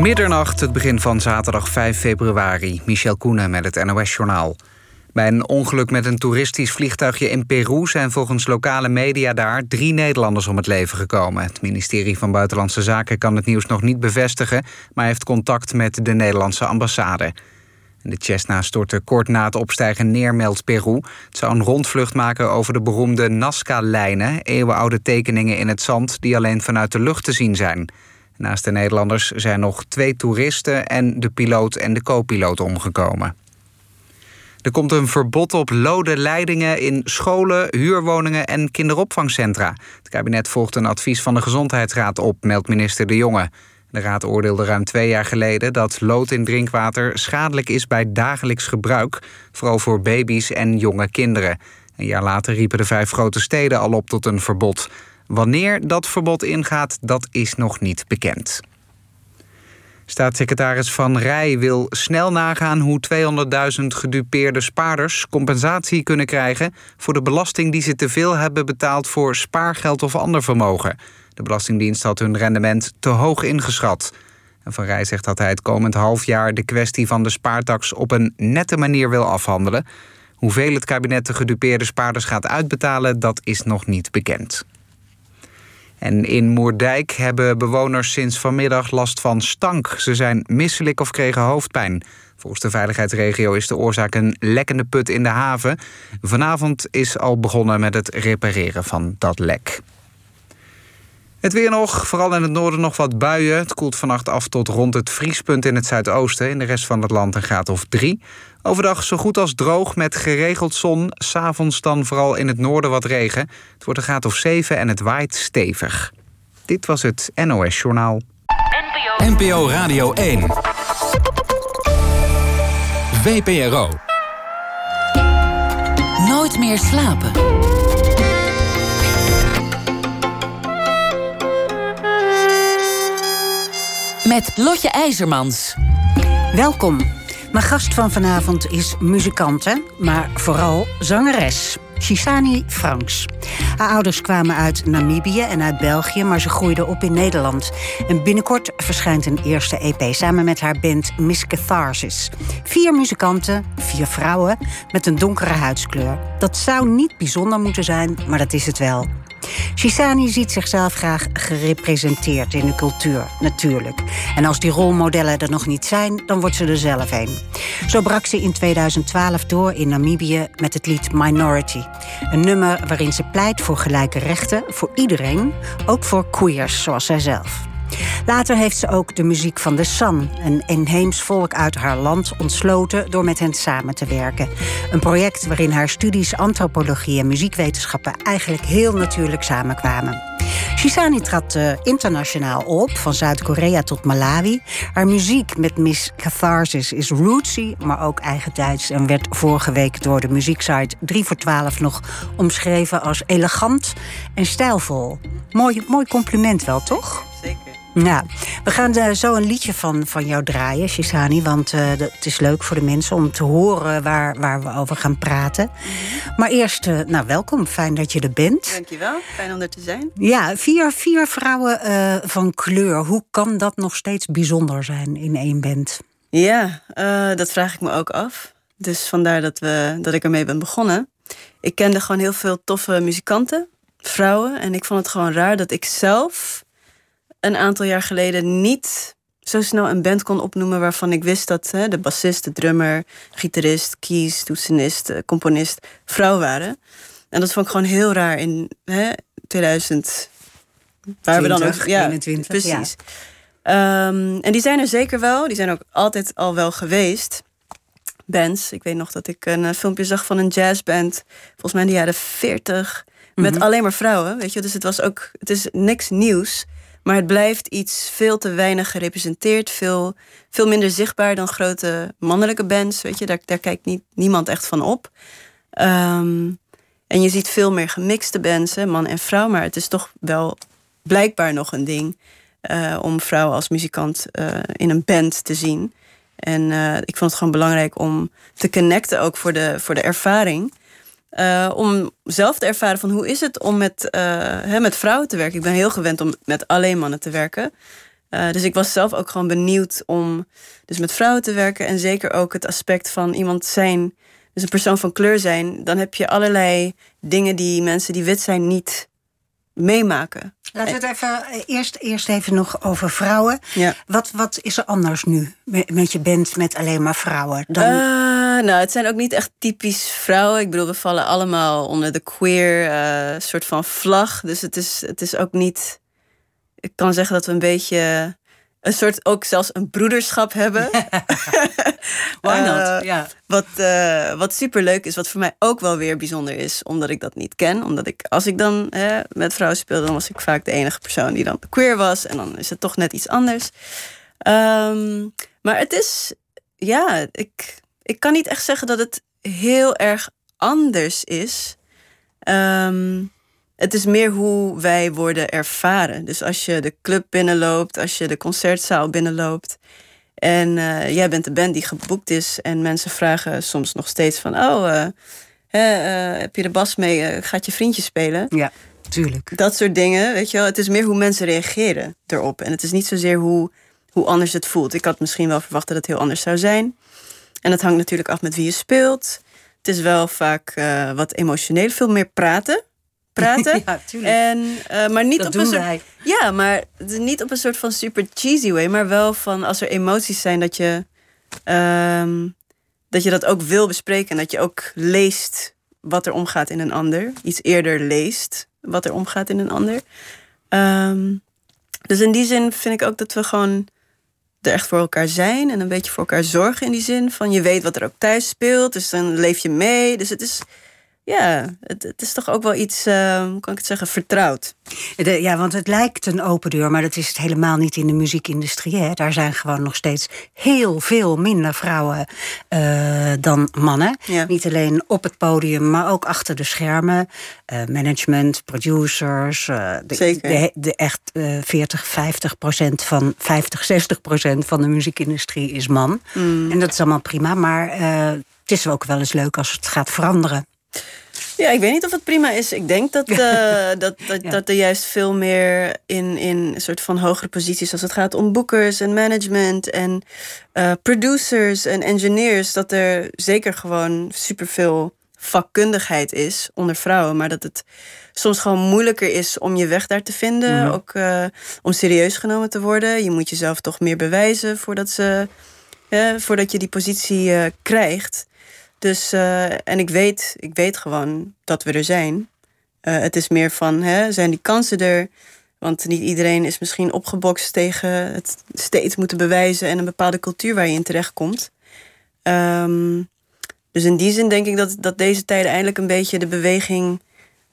Middernacht, het begin van zaterdag 5 februari. Michel Koenen met het NOS-journaal. Bij een ongeluk met een toeristisch vliegtuigje in Peru zijn volgens lokale media daar drie Nederlanders om het leven gekomen. Het ministerie van Buitenlandse Zaken kan het nieuws nog niet bevestigen, maar heeft contact met de Nederlandse ambassade. De Cessna stortte kort na het opstijgen neer, meldt Peru. Het zou een rondvlucht maken over de beroemde Nazca-lijnen, eeuwenoude tekeningen in het zand die alleen vanuit de lucht te zien zijn. Naast de Nederlanders zijn nog twee toeristen en de piloot en de co-piloot omgekomen. Er komt een verbod op lode leidingen in scholen, huurwoningen en kinderopvangcentra. Het kabinet volgt een advies van de Gezondheidsraad op, meldt minister De Jonge. De raad oordeelde ruim twee jaar geleden dat lood in drinkwater schadelijk is bij dagelijks gebruik, vooral voor baby's en jonge kinderen. Een jaar later riepen de vijf grote steden al op tot een verbod. Wanneer dat verbod ingaat, dat is nog niet bekend. Staatssecretaris Van Rij wil snel nagaan hoe 200.000 gedupeerde spaarders compensatie kunnen krijgen voor de belasting die ze te veel hebben betaald voor spaargeld of ander vermogen. De Belastingdienst had hun rendement te hoog ingeschat. Van Rij zegt dat hij het komend half jaar de kwestie van de spaartax op een nette manier wil afhandelen. Hoeveel het kabinet de gedupeerde spaarders gaat uitbetalen, dat is nog niet bekend. En in Moerdijk hebben bewoners sinds vanmiddag last van stank. Ze zijn misselijk of kregen hoofdpijn. Volgens de veiligheidsregio is de oorzaak een lekkende put in de haven. Vanavond is al begonnen met het repareren van dat lek. Het weer nog, vooral in het noorden nog wat buien. Het koelt vannacht af tot rond het vriespunt in het zuidoosten. In de rest van het land een graad of drie. Overdag zo goed als droog met geregeld zon. S'avonds dan vooral in het noorden wat regen. Het wordt een graad of 7 en het waait stevig. Dit was het NOS Journaal. NPO, NPO Radio 1. VPRO. Nooit meer slapen. Met Lotje IJzermans. Welkom. Mijn gast van vanavond is muzikante, maar vooral zangeres. Shisani Franks. Haar ouders kwamen uit Namibië en uit België, maar ze groeide op in Nederland. En binnenkort verschijnt een eerste EP samen met haar band Miss Catharsis. Vier muzikanten, vier vrouwen met een donkere huidskleur. Dat zou niet bijzonder moeten zijn, maar dat is het wel. Shisani ziet zichzelf graag gerepresenteerd in de cultuur, natuurlijk. En als die rolmodellen er nog niet zijn, dan wordt ze er zelf een. Zo brak ze in 2012 door in Namibië met het lied Minority. Een nummer waarin ze pleit voor gelijke rechten voor iedereen, ook voor queers zoals zijzelf. Later heeft ze ook de muziek van de San, een inheems volk uit haar land, ontsloten door met hen samen te werken. Een project waarin haar studies antropologie en muziekwetenschappen eigenlijk heel natuurlijk samenkwamen. Shisani trad uh, internationaal op, van Zuid-Korea tot Malawi. Haar muziek met Miss Catharsis is rootsy, maar ook eigentijds... en werd vorige week door de muzieksite 3 voor 12 nog omschreven als elegant en stijlvol. Mooi, mooi compliment wel, toch? Zeker. Ja, we gaan uh, zo een liedje van, van jou draaien, Shisani. Want uh, het is leuk voor de mensen om te horen waar, waar we over gaan praten. Maar eerst, uh, nou welkom, fijn dat je er bent. Dankjewel, fijn om er te zijn. Ja, vier, vier vrouwen van kleur. Hoe kan dat nog steeds bijzonder zijn in één band? Ja, dat vraag ik me ook af. Dus vandaar dat, we, dat ik ermee ben begonnen. Ik kende gewoon heel veel toffe muzikanten, vrouwen. En ik vond het gewoon raar dat ik zelf een aantal jaar geleden niet zo snel een band kon opnoemen waarvan ik wist dat hè, de bassist, de drummer, gitarist, keys, toetsenist, eh, componist vrouw waren. En dat vond ik gewoon heel raar in hè, 2000. Waar 20, we dan ook. Ja, 21, precies. Ja. Um, en die zijn er zeker wel. Die zijn ook altijd al wel geweest. Bands. Ik weet nog dat ik een uh, filmpje zag van een jazzband. Volgens mij in de jaren 40. Met mm -hmm. alleen maar vrouwen. Weet je, dus het was ook. Het is niks nieuws. Maar het blijft iets veel te weinig gerepresenteerd. Veel, veel minder zichtbaar dan grote mannelijke bands. Weet je, daar, daar kijkt niet, niemand echt van op. Um, en je ziet veel meer gemixte bands, man en vrouw. Maar het is toch wel blijkbaar nog een ding uh, om vrouwen als muzikant uh, in een band te zien. En uh, ik vond het gewoon belangrijk om te connecten ook voor de, voor de ervaring. Uh, om zelf te ervaren van hoe is het om met, hè, met vrouwen te werken. Ik ben heel gewend om met alleen mannen te werken. Eh, dus ik was zelf ook gewoon benieuwd om dus met vrouwen te werken. En zeker ook het aspect van iemand zijn, dus een persoon van kleur zijn. Dan heb je allerlei dingen die mensen die wit zijn niet meemaken. Laten we het even eh, eerst, eerst even nog over vrouwen. Ja. Wat, wat is er anders nu met, met je band met alleen maar vrouwen? Dan... Uh, nou, het zijn ook niet echt typisch vrouwen. Ik bedoel, we vallen allemaal onder de queer uh, soort van vlag. Dus het is, het is ook niet. Ik kan zeggen dat we een beetje een soort ook zelfs een broederschap hebben. Why not? ja. Wat, uh, wat super leuk is, wat voor mij ook wel weer bijzonder is, omdat ik dat niet ken. Omdat ik, als ik dan hè, met vrouwen speelde, dan was ik vaak de enige persoon die dan queer was. En dan is het toch net iets anders. Um, maar het is, ja, ik, ik kan niet echt zeggen dat het heel erg anders is. Um, het is meer hoe wij worden ervaren. Dus als je de club binnenloopt, als je de concertzaal binnenloopt. En uh, jij bent de band die geboekt is. En mensen vragen soms nog steeds van... Oh, uh, hè, uh, heb je de bas mee? gaat je vriendje spelen? Ja, tuurlijk. Dat soort dingen, weet je wel. Het is meer hoe mensen reageren erop. En het is niet zozeer hoe, hoe anders het voelt. Ik had misschien wel verwacht dat het heel anders zou zijn. En dat hangt natuurlijk af met wie je speelt. Het is wel vaak wat emotioneel, veel meer praten praten. ja, tuurlijk. En, uh, maar niet dat op doen een soort, wij. Ja, maar niet op een soort van super cheesy way, maar wel van als er emoties zijn dat je um, dat je dat ook wil bespreken en dat je ook leest wat er omgaat in een ander, iets eerder leest wat er omgaat in een ander. Um, dus in die zin vind ik ook dat we gewoon er echt voor elkaar zijn en een beetje voor elkaar zorgen in die zin van je weet wat er ook thuis speelt, dus dan leef je mee. Dus het is ja, het, het, is toch ook wel iets, uh, hoe kan ik het zeggen, vertrouwd. De, ja, want het lijkt een open deur, maar dat is het helemaal niet in de muziekindustrie. Hè. Daar zijn gewoon nog steeds heel veel minder vrouwen uh, dan mannen. Ja. Niet alleen op het podium, maar ook achter de schermen. Uh, management, producers. de, Zeker. De, de echt 40, 50 procent van 50, 60 procent van de muziekindustrie is man. Mm. En dat is allemaal prima, maar het is ook wel eens leuk als het gaat veranderen. Ja, ik weet niet of het prima is. Ik denk dat, uh, dat, dat, Ja. dat er juist veel meer in, in een soort van hogere posities, als het gaat om boekers en management en uh, producers en engineers, dat er zeker gewoon superveel vakkundigheid is onder vrouwen, maar dat het soms gewoon moeilijker is om je weg daar te vinden, Mhm. ook uh, om serieus genomen te worden. Je moet jezelf toch meer bewijzen voordat, ze, voordat je die positie krijgt. Dus, uh, en ik weet, ik weet gewoon dat we er zijn. Uh, het is meer van, hè, zijn die kansen er? Want niet iedereen is misschien opgebokst tegen het steeds moeten bewijzen en een bepaalde cultuur waar je in terechtkomt. Um, dus in die zin denk ik dat, dat deze tijden eindelijk een beetje de beweging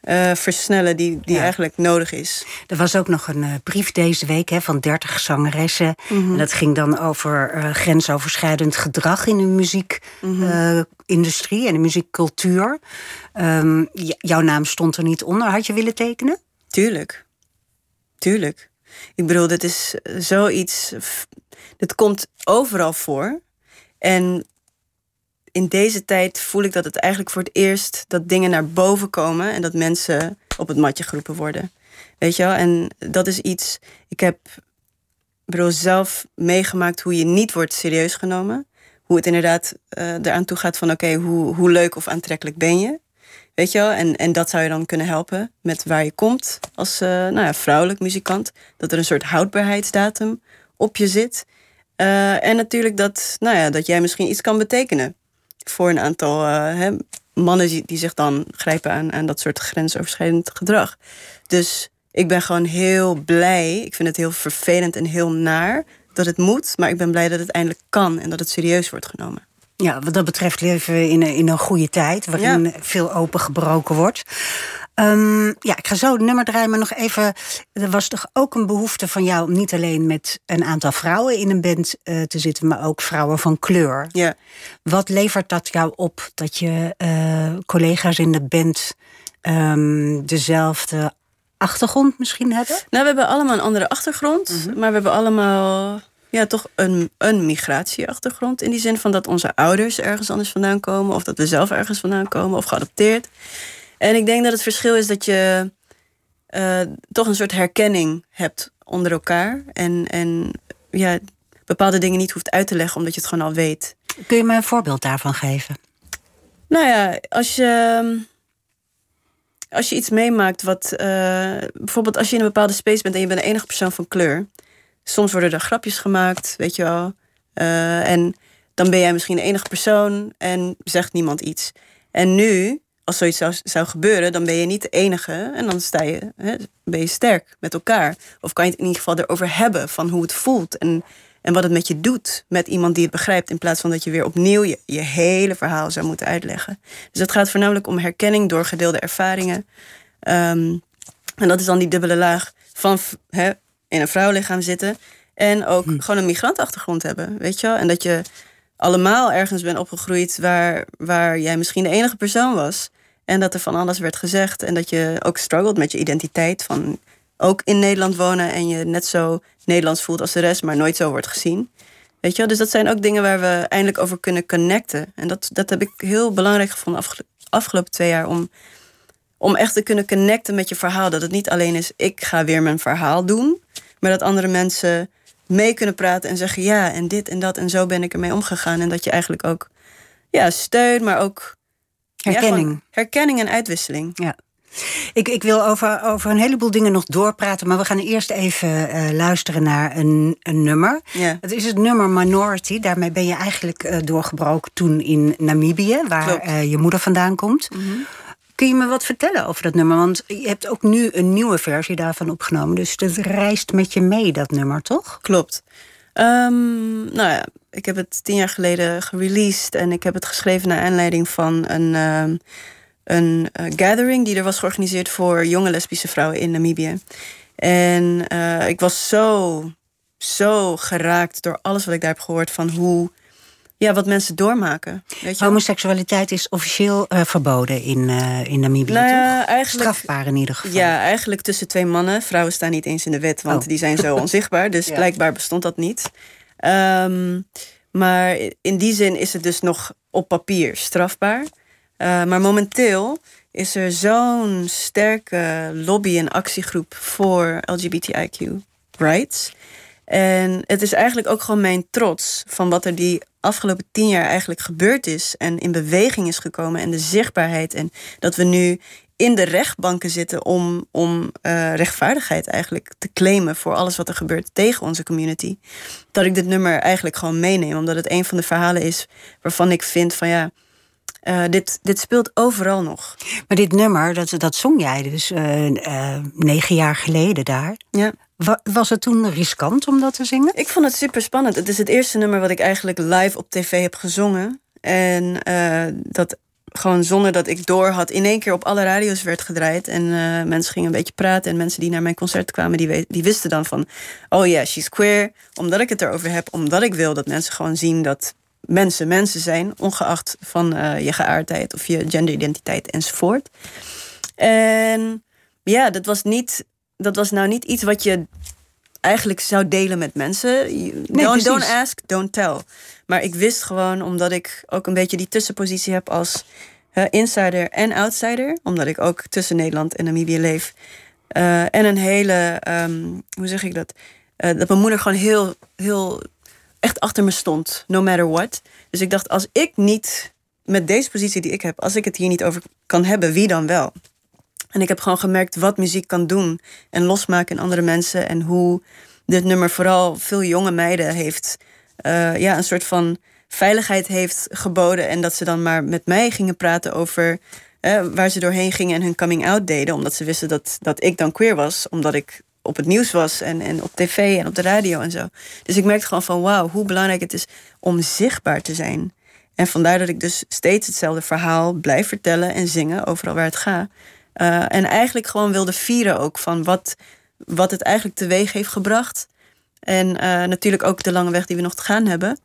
uh, versnellen die, die Ja. eigenlijk nodig is. Er was ook nog een uh, brief deze week hè, van 30 zangeressen. Mhm. En dat ging dan over uh, grensoverschrijdend gedrag in de muziekindustrie en de muziekcultuur. Um, jouw naam stond er niet onder. Had je willen tekenen? Tuurlijk. Tuurlijk. Ik bedoel, dit is zoiets. Dit komt overal voor. En in deze tijd voel ik dat het eigenlijk voor het eerst dat dingen naar boven komen en dat mensen op het matje geroepen worden. Weet je wel? En dat is iets. Ik heb bedoel, zelf meegemaakt hoe je niet wordt serieus genomen. Hoe het inderdaad uh, eraan toe gaat van oké, hoe, hoe leuk of aantrekkelijk ben je? Weet je wel? En, en dat zou je dan kunnen helpen met waar je komt als uh, nou ja, vrouwelijk muzikant. Dat er een soort houdbaarheidsdatum op je zit. Uh, en natuurlijk dat, nou ja, dat jij misschien iets kan betekenen voor een aantal mannen die, die zich dan grijpen aan, aan dat soort grensoverschrijdend gedrag. Dus ik ben gewoon heel blij. Ik vind het heel vervelend en heel naar dat het moet. Maar ik ben blij dat het eindelijk kan en dat het serieus wordt genomen. Ja, wat dat betreft leven we in een, in een goede tijd, waarin Ja. veel opengebroken wordt. Um, ja, ik ga zo het nummer draaien, maar nog even. Er was toch ook een behoefte van jou om niet alleen met een aantal vrouwen in een band uh, te zitten, maar ook vrouwen van kleur. Ja. Wat levert dat jou op dat je uh, collega's in de band um, dezelfde achtergrond misschien hebben? Nou, we hebben allemaal een andere achtergrond, mm -hmm. maar we hebben allemaal ja, toch een, een migratieachtergrond. In die zin van dat onze ouders ergens anders vandaan komen, of dat we zelf ergens vandaan komen, of geadopteerd. En ik denk dat het verschil is dat je uh, toch een soort herkenning hebt onder elkaar. En, en ja, bepaalde dingen niet hoeft uit te leggen, omdat je het gewoon al weet. Kun je me een voorbeeld daarvan geven? Nou ja, als je, als je iets meemaakt wat. eh, bijvoorbeeld als je in een bepaalde space bent en je bent de enige persoon van kleur. Soms worden er grapjes gemaakt, weet je wel. Eh, en dan ben jij misschien de enige persoon en zegt niemand iets. En nu, als zoiets zou, zou gebeuren, dan ben je niet de enige. En dan sta je, hè, ben je sterk met elkaar. Of kan je het in ieder geval erover hebben van hoe het voelt. En, en wat het met je doet met iemand die het begrijpt. In plaats van dat je weer opnieuw je, je hele verhaal zou moeten uitleggen. Dus het gaat voornamelijk om herkenning door gedeelde ervaringen. Ehm, en dat is dan die dubbele laag van in een vrouwenlichaam zitten. En ook gewoon een migrantachtergrond hebben, weet je wel? En dat je allemaal ergens bent opgegroeid waar, waar jij misschien de enige persoon was. En dat er van alles werd gezegd. En dat je ook struggelt met je identiteit. Van ook in Nederland wonen en je net zo Nederlands voelt als de rest, maar nooit zo wordt gezien. Weet je wel? Dus dat zijn ook dingen waar we eindelijk over kunnen connecten. En dat, dat heb ik heel belangrijk gevonden afgelo- afgelopen twee jaar. Om, om echt te kunnen connecten met je verhaal. Dat het niet alleen is, ik ga weer mijn verhaal doen. Maar dat andere mensen mee kunnen praten en zeggen... ja, en dit en dat en zo ben ik ermee omgegaan. En dat je eigenlijk ook ja, steun, maar ook... Herkenning. herkenning en uitwisseling. Ja. Ik, ik wil over, over een heleboel dingen nog doorpraten, maar we gaan eerst even eh, luisteren naar een, een nummer. Ja. Het is het nummer Minority. Daarmee ben je eigenlijk eh, doorgebroken toen in Namibië, waar eh, je moeder vandaan komt. Kun je me wat vertellen over dat nummer? Want je hebt ook nu een nieuwe versie daarvan opgenomen. Dus dat reist met je mee, dat nummer, toch? Klopt. Ehm, nou ja, ik heb het tien jaar geleden gereleased en ik heb het geschreven naar aanleiding van een, ehm, een eh, gathering die er was georganiseerd voor jonge lesbische vrouwen in Namibië. En eh, ik was zo, zo geraakt door alles wat ik daar heb gehoord van hoe, ja, wat mensen doormaken. Weet je? Homoseksualiteit is officieel eh, verboden in, in Namibië, Nou ja, eigenlijk- Strafbaar in ieder geval. Ja, eigenlijk tussen twee mannen. Vrouwen staan niet eens in de wet, want Oh. die zijn zo onzichtbaar. Dus Ja. blijkbaar bestond dat niet. Ehm, maar in die zin is het dus nog op papier strafbaar. Eh, maar momenteel is er zo'n sterke lobby- en actiegroep voor LGBTIQ rights. En het is eigenlijk ook gewoon mijn trots van wat er die afgelopen tien jaar eigenlijk gebeurd is en in beweging is gekomen en de zichtbaarheid en dat we nu in de rechtbanken zitten om, om eh, rechtvaardigheid eigenlijk te claimen voor alles wat er gebeurt tegen onze community. Dat ik dit nummer eigenlijk gewoon meeneem, omdat het een van de verhalen is waarvan ik vind van ja, eh, dit, dit speelt overal nog. Maar dit nummer, dat, dat zong jij dus eh, eh, negen jaar geleden daar. Ja. Wa- was het toen riskant om dat te zingen? Ik vond het super spannend. Het is het eerste nummer wat ik eigenlijk live op tv heb gezongen. En dat gewoon zonder dat ik door had, in één keer op alle radio's werd gedraaid. En mensen gingen een beetje praten. En mensen die naar mijn concert kwamen, die, die wisten dan van... oh ja, she's queer. Omdat ik het erover heb. Omdat ik wil dat mensen gewoon zien dat mensen mensen zijn. Ongeacht van eh, je geaardheid of je genderidentiteit enzovoort. En ja, dat was, niet, dat was nou niet iets wat je eigenlijk zou delen met mensen. You- don't, ask, don't tell. Maar ik wist gewoon, omdat ik ook een beetje die tussenpositie heb als insider en outsider, omdat ik ook tussen Nederland en Namibië leef. eh, en een hele, ehm, hoe zeg ik dat? Eh, dat mijn moeder gewoon heel, heel echt achter me stond, no matter what. Dus ik dacht, als ik niet met deze positie die ik heb, als ik het hier niet over kan hebben, wie dan wel? En ik heb gewoon gemerkt wat muziek kan doen en losmaken in andere mensen. En hoe dit nummer vooral veel jonge meiden heeft, eh, ja, een soort van veiligheid heeft geboden. En dat ze dan maar met mij gingen praten over eh, waar ze doorheen gingen en hun coming out deden. Omdat ze wisten dat, dat ik dan queer was, omdat ik op het nieuws was en, en op tv en op de radio en zo. Dus ik merkte gewoon van wauw, hoe belangrijk het is om zichtbaar te zijn. En vandaar dat ik dus steeds hetzelfde verhaal blijf vertellen en zingen overal waar het gaat. Eh, en eigenlijk gewoon wilde vieren ook van wat, wat het eigenlijk teweeg heeft gebracht. En eh, natuurlijk ook de lange weg die we nog te gaan hebben.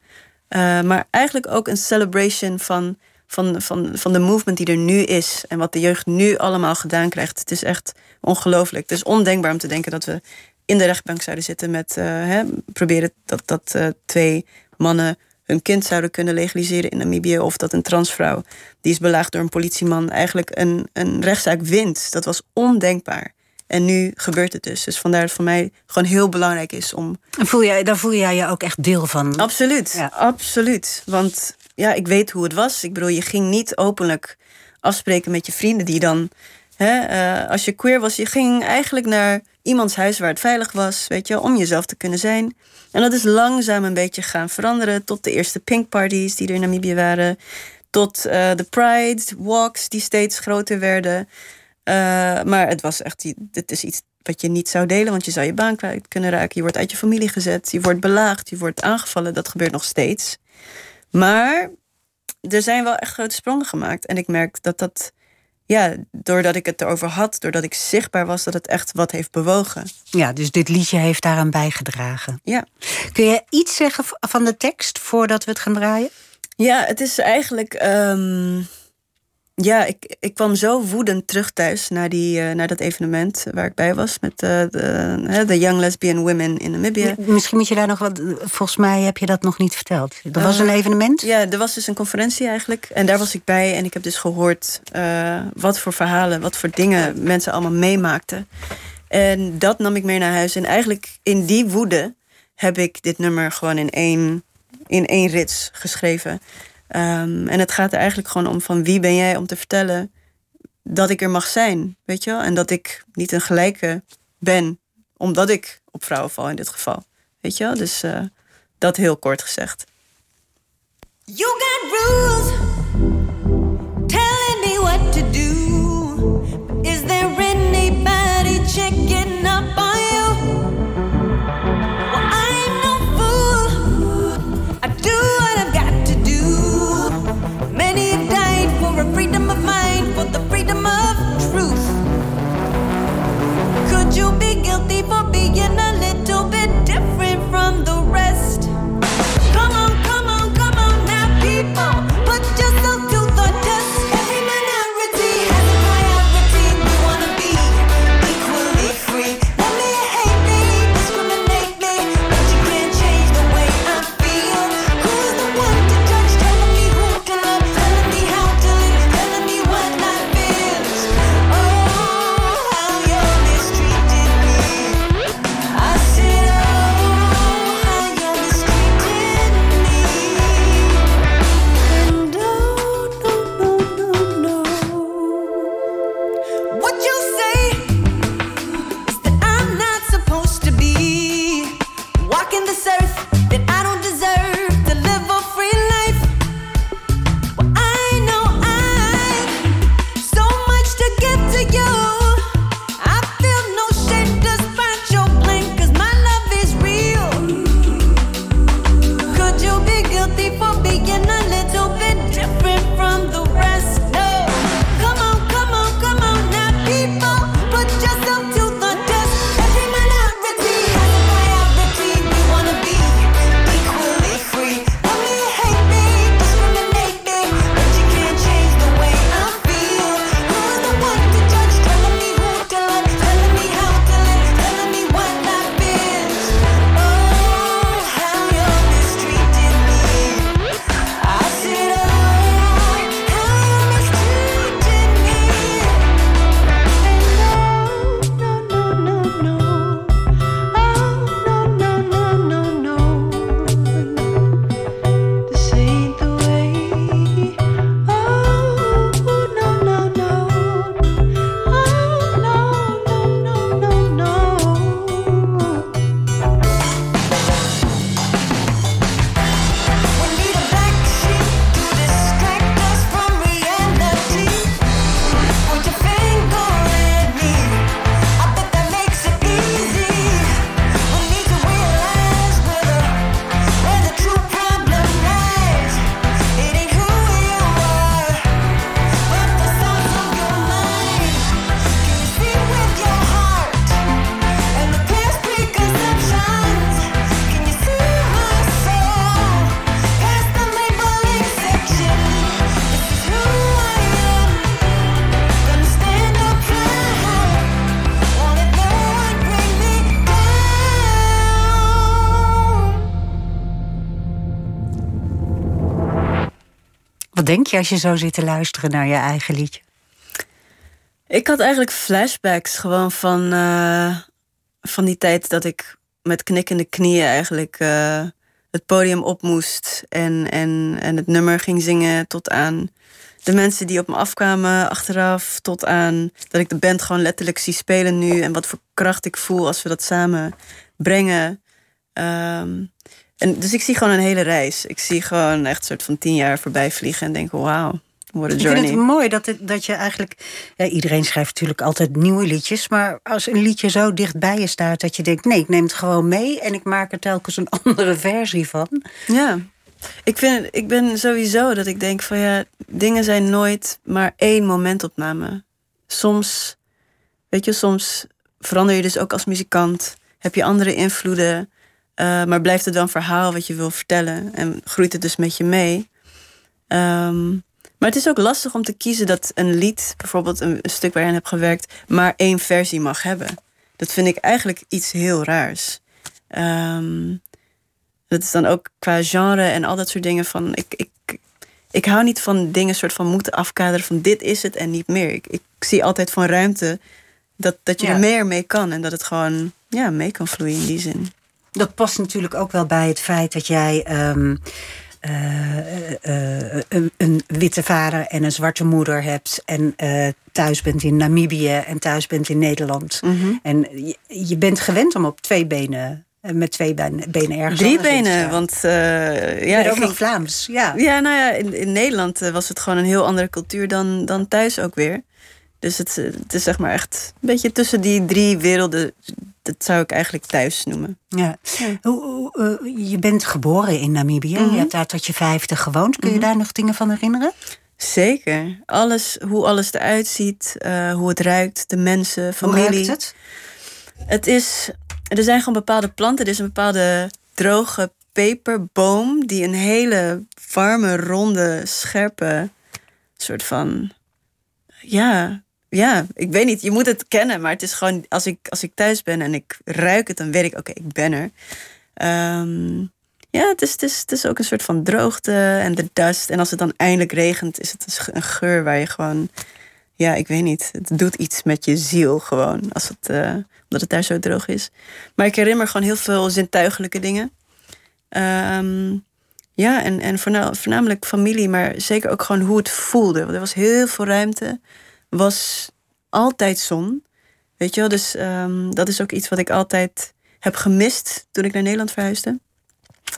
Eh, maar eigenlijk ook een celebration van, van, van, van de movement die er nu is. En wat de jeugd nu allemaal gedaan krijgt. Het is echt ongelooflijk. Het is ondenkbaar om te denken dat we in de rechtbank zouden zitten met eh, hè, proberen dat, dat eh, twee mannen hun kind zouden kunnen legaliseren in Namibië. Of dat een transvrouw die is belaagd door een politieman eigenlijk een, een rechtszaak wint. Dat was ondenkbaar. En nu gebeurt het dus. Dus vandaar dat het voor mij gewoon heel belangrijk is om. En voel jij, daar voel jij je ook echt deel van? Absoluut, Ja. absoluut. Want ja, ik weet hoe het was. Ik bedoel, je ging niet openlijk afspreken met je vrienden die dan. Hè, eh, als je queer was, je ging eigenlijk naar iemands huis waar het veilig was, weet je, om jezelf te kunnen zijn. En dat is langzaam een beetje gaan veranderen tot de eerste pink parties die er in Namibië waren. Tot eh, de pride walks die steeds groter werden. Eh, maar het was echt, dit is iets wat je niet zou delen, want je zou je baan kwijt kunnen raken. Je wordt uit je familie gezet, je wordt belaagd, je wordt aangevallen. Dat gebeurt nog steeds. Maar er zijn wel echt grote sprongen gemaakt. En ik merk dat dat, ja, doordat ik het erover had, doordat ik zichtbaar was, dat het echt wat heeft bewogen. Ja, dus dit liedje heeft daaraan bijgedragen. Ja. Kun je iets zeggen van de tekst voordat we het gaan draaien? Ja, het is eigenlijk. ehm, ja, ik, ik kwam zo woedend terug thuis naar, die, eh, naar dat evenement waar ik bij was met eh, de, de Young Lesbian Women in Namibia. Misschien moet je daar nog wat. Volgens mij heb je dat nog niet verteld. Er was een Eh, evenement. Ja, er was dus een conferentie eigenlijk. En daar was ik bij en ik heb dus gehoord eh, wat voor verhalen, wat voor dingen mensen allemaal meemaakten. En dat nam ik mee naar huis. En eigenlijk in die woede heb ik dit nummer gewoon in één, in één rits geschreven. Ehm, en het gaat er eigenlijk gewoon om van wie ben jij om te vertellen dat ik er mag zijn, weet je wel? En dat ik niet een gelijke ben, omdat ik op vrouwen val in dit geval. Weet je wel? Dus eh, dat heel kort gezegd. You got rules denk je als je zo zit te luisteren naar je eigen liedje? Ik had eigenlijk flashbacks gewoon van, eh, van die tijd dat ik met knikkende knieën eigenlijk eh, het podium op moest en, en, en het nummer ging zingen tot aan de mensen die op me afkwamen achteraf, tot aan dat ik de band gewoon letterlijk zie spelen nu en wat voor kracht ik voel als we dat samen brengen. Ehm, en dus ik zie gewoon een hele reis. Ik zie gewoon echt een soort van tien jaar voorbij vliegen en denk, wauw, what a Ik journey. vind het mooi dat, het, dat je eigenlijk... Ja, iedereen schrijft natuurlijk altijd nieuwe liedjes... maar als een liedje zo dicht bij je staat dat je denkt... nee, ik neem het gewoon mee en ik maak er telkens een andere versie van. Ja, ik, vind, ik ben sowieso dat ik denk van ja, dingen zijn nooit maar één momentopname. Soms, weet je, soms verander je dus ook als muzikant. Heb je andere invloeden, eh, maar blijft het wel een verhaal wat je wil vertellen. En groeit het dus met je mee. Ehm, maar het is ook lastig om te kiezen dat een lied, bijvoorbeeld een, een stuk waar je aan hebt gewerkt, maar één versie mag hebben. Dat vind ik eigenlijk iets heel raars. Ehm, dat is dan ook qua genre en al dat soort dingen van. Ik, ik, ik hou niet van dingen soort van moeten afkaderen van dit is het en niet meer. Ik, ik zie altijd van ruimte dat, dat je Ja. er meer mee kan en dat het gewoon ja, mee kan vloeien in die zin. Dat past natuurlijk ook wel bij het feit dat jij ehm, eh, eh, een, een witte vader en een zwarte moeder hebt. En eh, thuis bent in Namibië en thuis bent in Nederland. Mhm. En je, je bent gewend om op twee benen, met twee benen, ergens Drie benen, want uh, ja, ik ook ging- nog Vlaams. Ja. Ja, nou ja, in, in Nederland was het gewoon een heel andere cultuur dan, dan thuis ook weer. Dus het, het is zeg maar echt een beetje tussen die drie werelden. Dat zou ik eigenlijk thuis noemen. Ja. Hoe, hoe, eh, je bent geboren in Namibië. Mhm. Je hebt daar tot je vijfde gewoond. Kun je daar nog dingen van herinneren? Zeker. Alles, hoe alles eruit ziet, eh, hoe het ruikt, de mensen, Hoe familie. ruikt het? Het is, er zijn gewoon bepaalde planten. Er is een bepaalde droge peperboom die een hele warme, ronde, scherpe soort van. Ja, ja, ik weet niet. Je moet het kennen, maar het is gewoon als ik, als ik thuis ben en ik ruik het, dan weet ik, oké, ik ben er. Ehm, ja, het is, het, is, het is ook een soort van droogte en de dust. En als het dan eindelijk regent, is het een geur waar je gewoon ja, ik weet niet. Het doet iets met je ziel gewoon. Als het, eh, omdat het daar zo droog is. Maar ik herinner gewoon heel veel zintuigelijke dingen. Ehm, ja, en, en voorna- voornamelijk familie, maar zeker ook gewoon hoe het voelde. Want er was heel veel ruimte. Was altijd zon. Weet je wel, dus ehm, dat is ook iets wat ik altijd heb gemist toen ik naar Nederland verhuisde.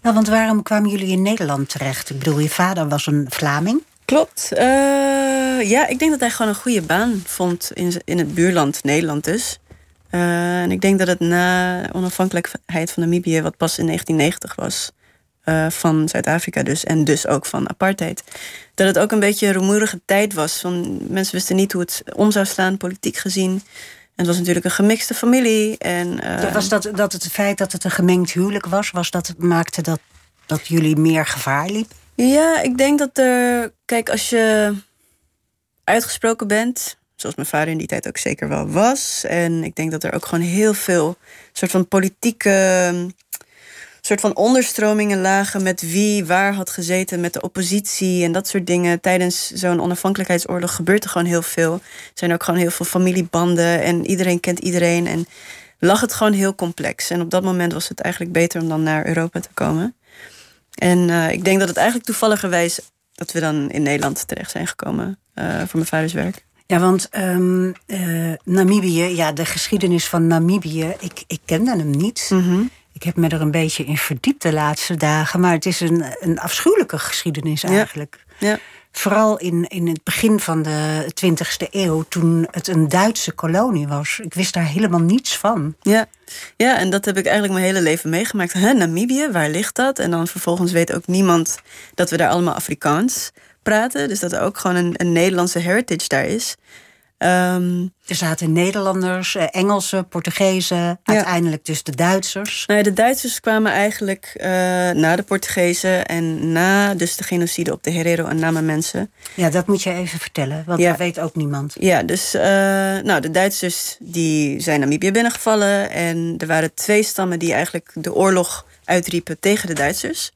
Nou, want waarom kwamen jullie in Nederland terecht? Ik bedoel, je vader was een Vlaming. Klopt. Eh, ja, ik denk dat hij gewoon een goede baan vond in, in het buurland Nederland dus. Eh, en ik denk dat het na onafhankelijkheid van Namibië, wat pas in 1990 was, eh, van Zuid-Afrika dus, en dus ook van apartheid, dat het ook een beetje een rumoerige tijd was. Van, mensen wisten niet hoe het om zou slaan, politiek gezien. En het was natuurlijk een gemixte familie. En, eh, was dat, dat het feit dat het een gemengd huwelijk was, was dat maakte dat, dat jullie meer gevaar liepen? Ja, ik denk dat er. Kijk, als je uitgesproken bent, zoals mijn vader in die tijd ook zeker wel was. En ik denk dat er ook gewoon heel veel soort van politieke. Soort van onderstromingen lagen met wie waar had gezeten met de oppositie en dat soort dingen. Tijdens zo'n onafhankelijkheidsoorlog gebeurt er gewoon heel veel. Er zijn ook gewoon heel veel familiebanden en iedereen kent iedereen. En lag het gewoon heel complex. En op dat moment was het eigenlijk beter om dan naar Europa te komen. En eh, ik denk dat het eigenlijk toevalligerwijs dat we dan in Nederland terecht zijn gekomen eh, voor mijn vaders werk. Ja, want ehm, eh, Namibië, ja, de geschiedenis van Namibië, ik, ik kende hem niet. Ik heb me er een beetje in verdiept de laatste dagen, maar het is een, een afschuwelijke geschiedenis eigenlijk. Ja. Vooral in, in het begin van de 20e eeuw, toen het een Duitse kolonie was. Ik wist daar helemaal niets van. Ja. ja, en dat heb ik eigenlijk mijn hele leven meegemaakt. Hè, Namibië, waar ligt dat? En dan vervolgens weet ook niemand dat we daar allemaal Afrikaans praten. Dus dat er ook gewoon een, een Nederlandse heritage daar is. Ehm, Er zaten Nederlanders, eh, Engelsen, Portugezen, uiteindelijk dus de Duitsers. nou ja, de Duitsers kwamen eigenlijk eh, na de Portugezen en na dus de genocide op de Herero en Nama mensen. Ja, dat moet je even vertellen, want Ja. dat weet ook niemand. Ja, dus eh, nou, de Duitsers die zijn Namibië binnengevallen. En er waren twee stammen die eigenlijk de oorlog uitriepen tegen de Duitsers.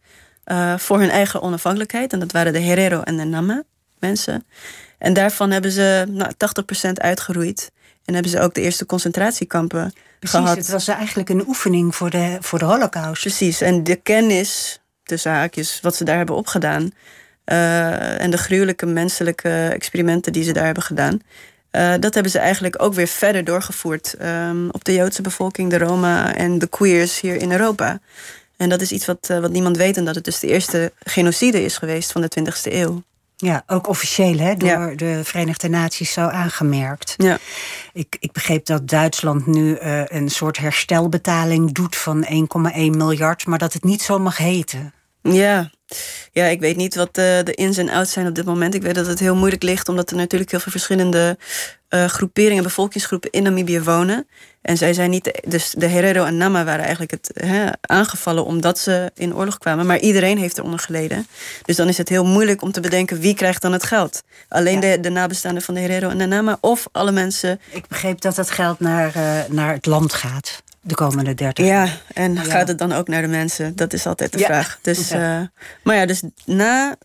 voor hun eigen onafhankelijkheid. En dat waren de Herero en de Nama mensen. En daarvan hebben ze nou, 80% uitgeroeid. En hebben ze ook de eerste concentratiekampen Precies, gehad. het was eigenlijk een oefening voor de, voor de holocaust. Precies, en de kennis, tussen haakjes, wat ze daar hebben opgedaan. eh, en de gruwelijke menselijke experimenten die ze daar hebben gedaan. eh, dat hebben ze eigenlijk ook weer verder doorgevoerd ehm, op de Joodse bevolking, de Roma en de queers hier in Europa. En dat is iets wat, eh, wat niemand weet, en dat het dus de eerste genocide is geweest van de 20e eeuw. Ja, ook officieel hè, door Ja. de Verenigde Naties zo aangemerkt. Ja, Ik, ik begreep dat Duitsland nu eh, een soort herstelbetaling doet van 1,1 miljard, maar dat het niet zo mag heten. ja. ja ik weet niet wat de, de ins en outs zijn op dit moment. Ik weet dat het heel moeilijk ligt, omdat er natuurlijk heel veel verschillende eh, groeperingen, bevolkingsgroepen in Namibië wonen. En zij zijn niet, de- dus de Herero en Nama waren eigenlijk het aangevallen omdat ze in oorlog kwamen. Maar iedereen heeft eronder geleden. Dus dan is het heel moeilijk om te bedenken wie krijgt dan het geld. Alleen de, de nabestaanden van de Herero en de Nama of alle mensen. Ik begreep dat dat geld naar, eh, naar het land gaat de komende 30 jaar. Ja, en Ja. gaat het dan ook naar de mensen? Dat is altijd de Ja. vraag. Dus, eh, maar ja, dus na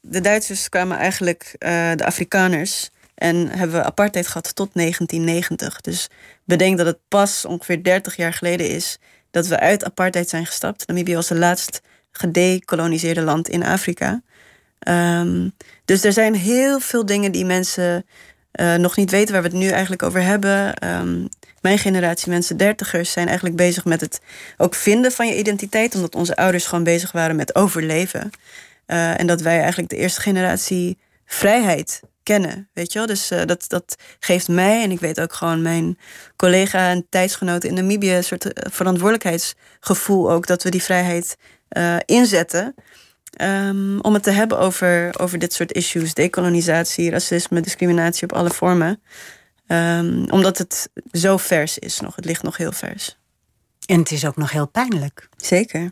de Duitsers kwamen eigenlijk de Afrikaners. En hebben we apartheid gehad tot 1990. Dus bedenk dat het pas ongeveer 30 jaar geleden is dat we uit apartheid zijn gestapt. Namibië was het laatst gedecoloniseerde land in Afrika. Ehm, dus er zijn heel veel dingen die mensen eh, nog niet weten waar we het nu eigenlijk over hebben. Ehm, mijn generatie mensen, dertigers, zijn eigenlijk bezig met het ook vinden van je identiteit. Omdat onze ouders gewoon bezig waren met overleven. Eh, en dat wij eigenlijk de eerste generatie vrijheid kennen. Weet je wel? Dus eh, dat, dat geeft mij, en ik weet ook gewoon mijn collega en tijdsgenoten in Namibië, een soort eh, verantwoordelijkheidsgevoel ook. Dat we die vrijheid eh, inzetten. Ehm, om het te hebben over, over dit soort issues. Decolonisatie, racisme, discriminatie op alle vormen. Ehm, omdat het zo vers is nog. Het ligt nog heel vers. En het is ook nog heel pijnlijk. Zeker.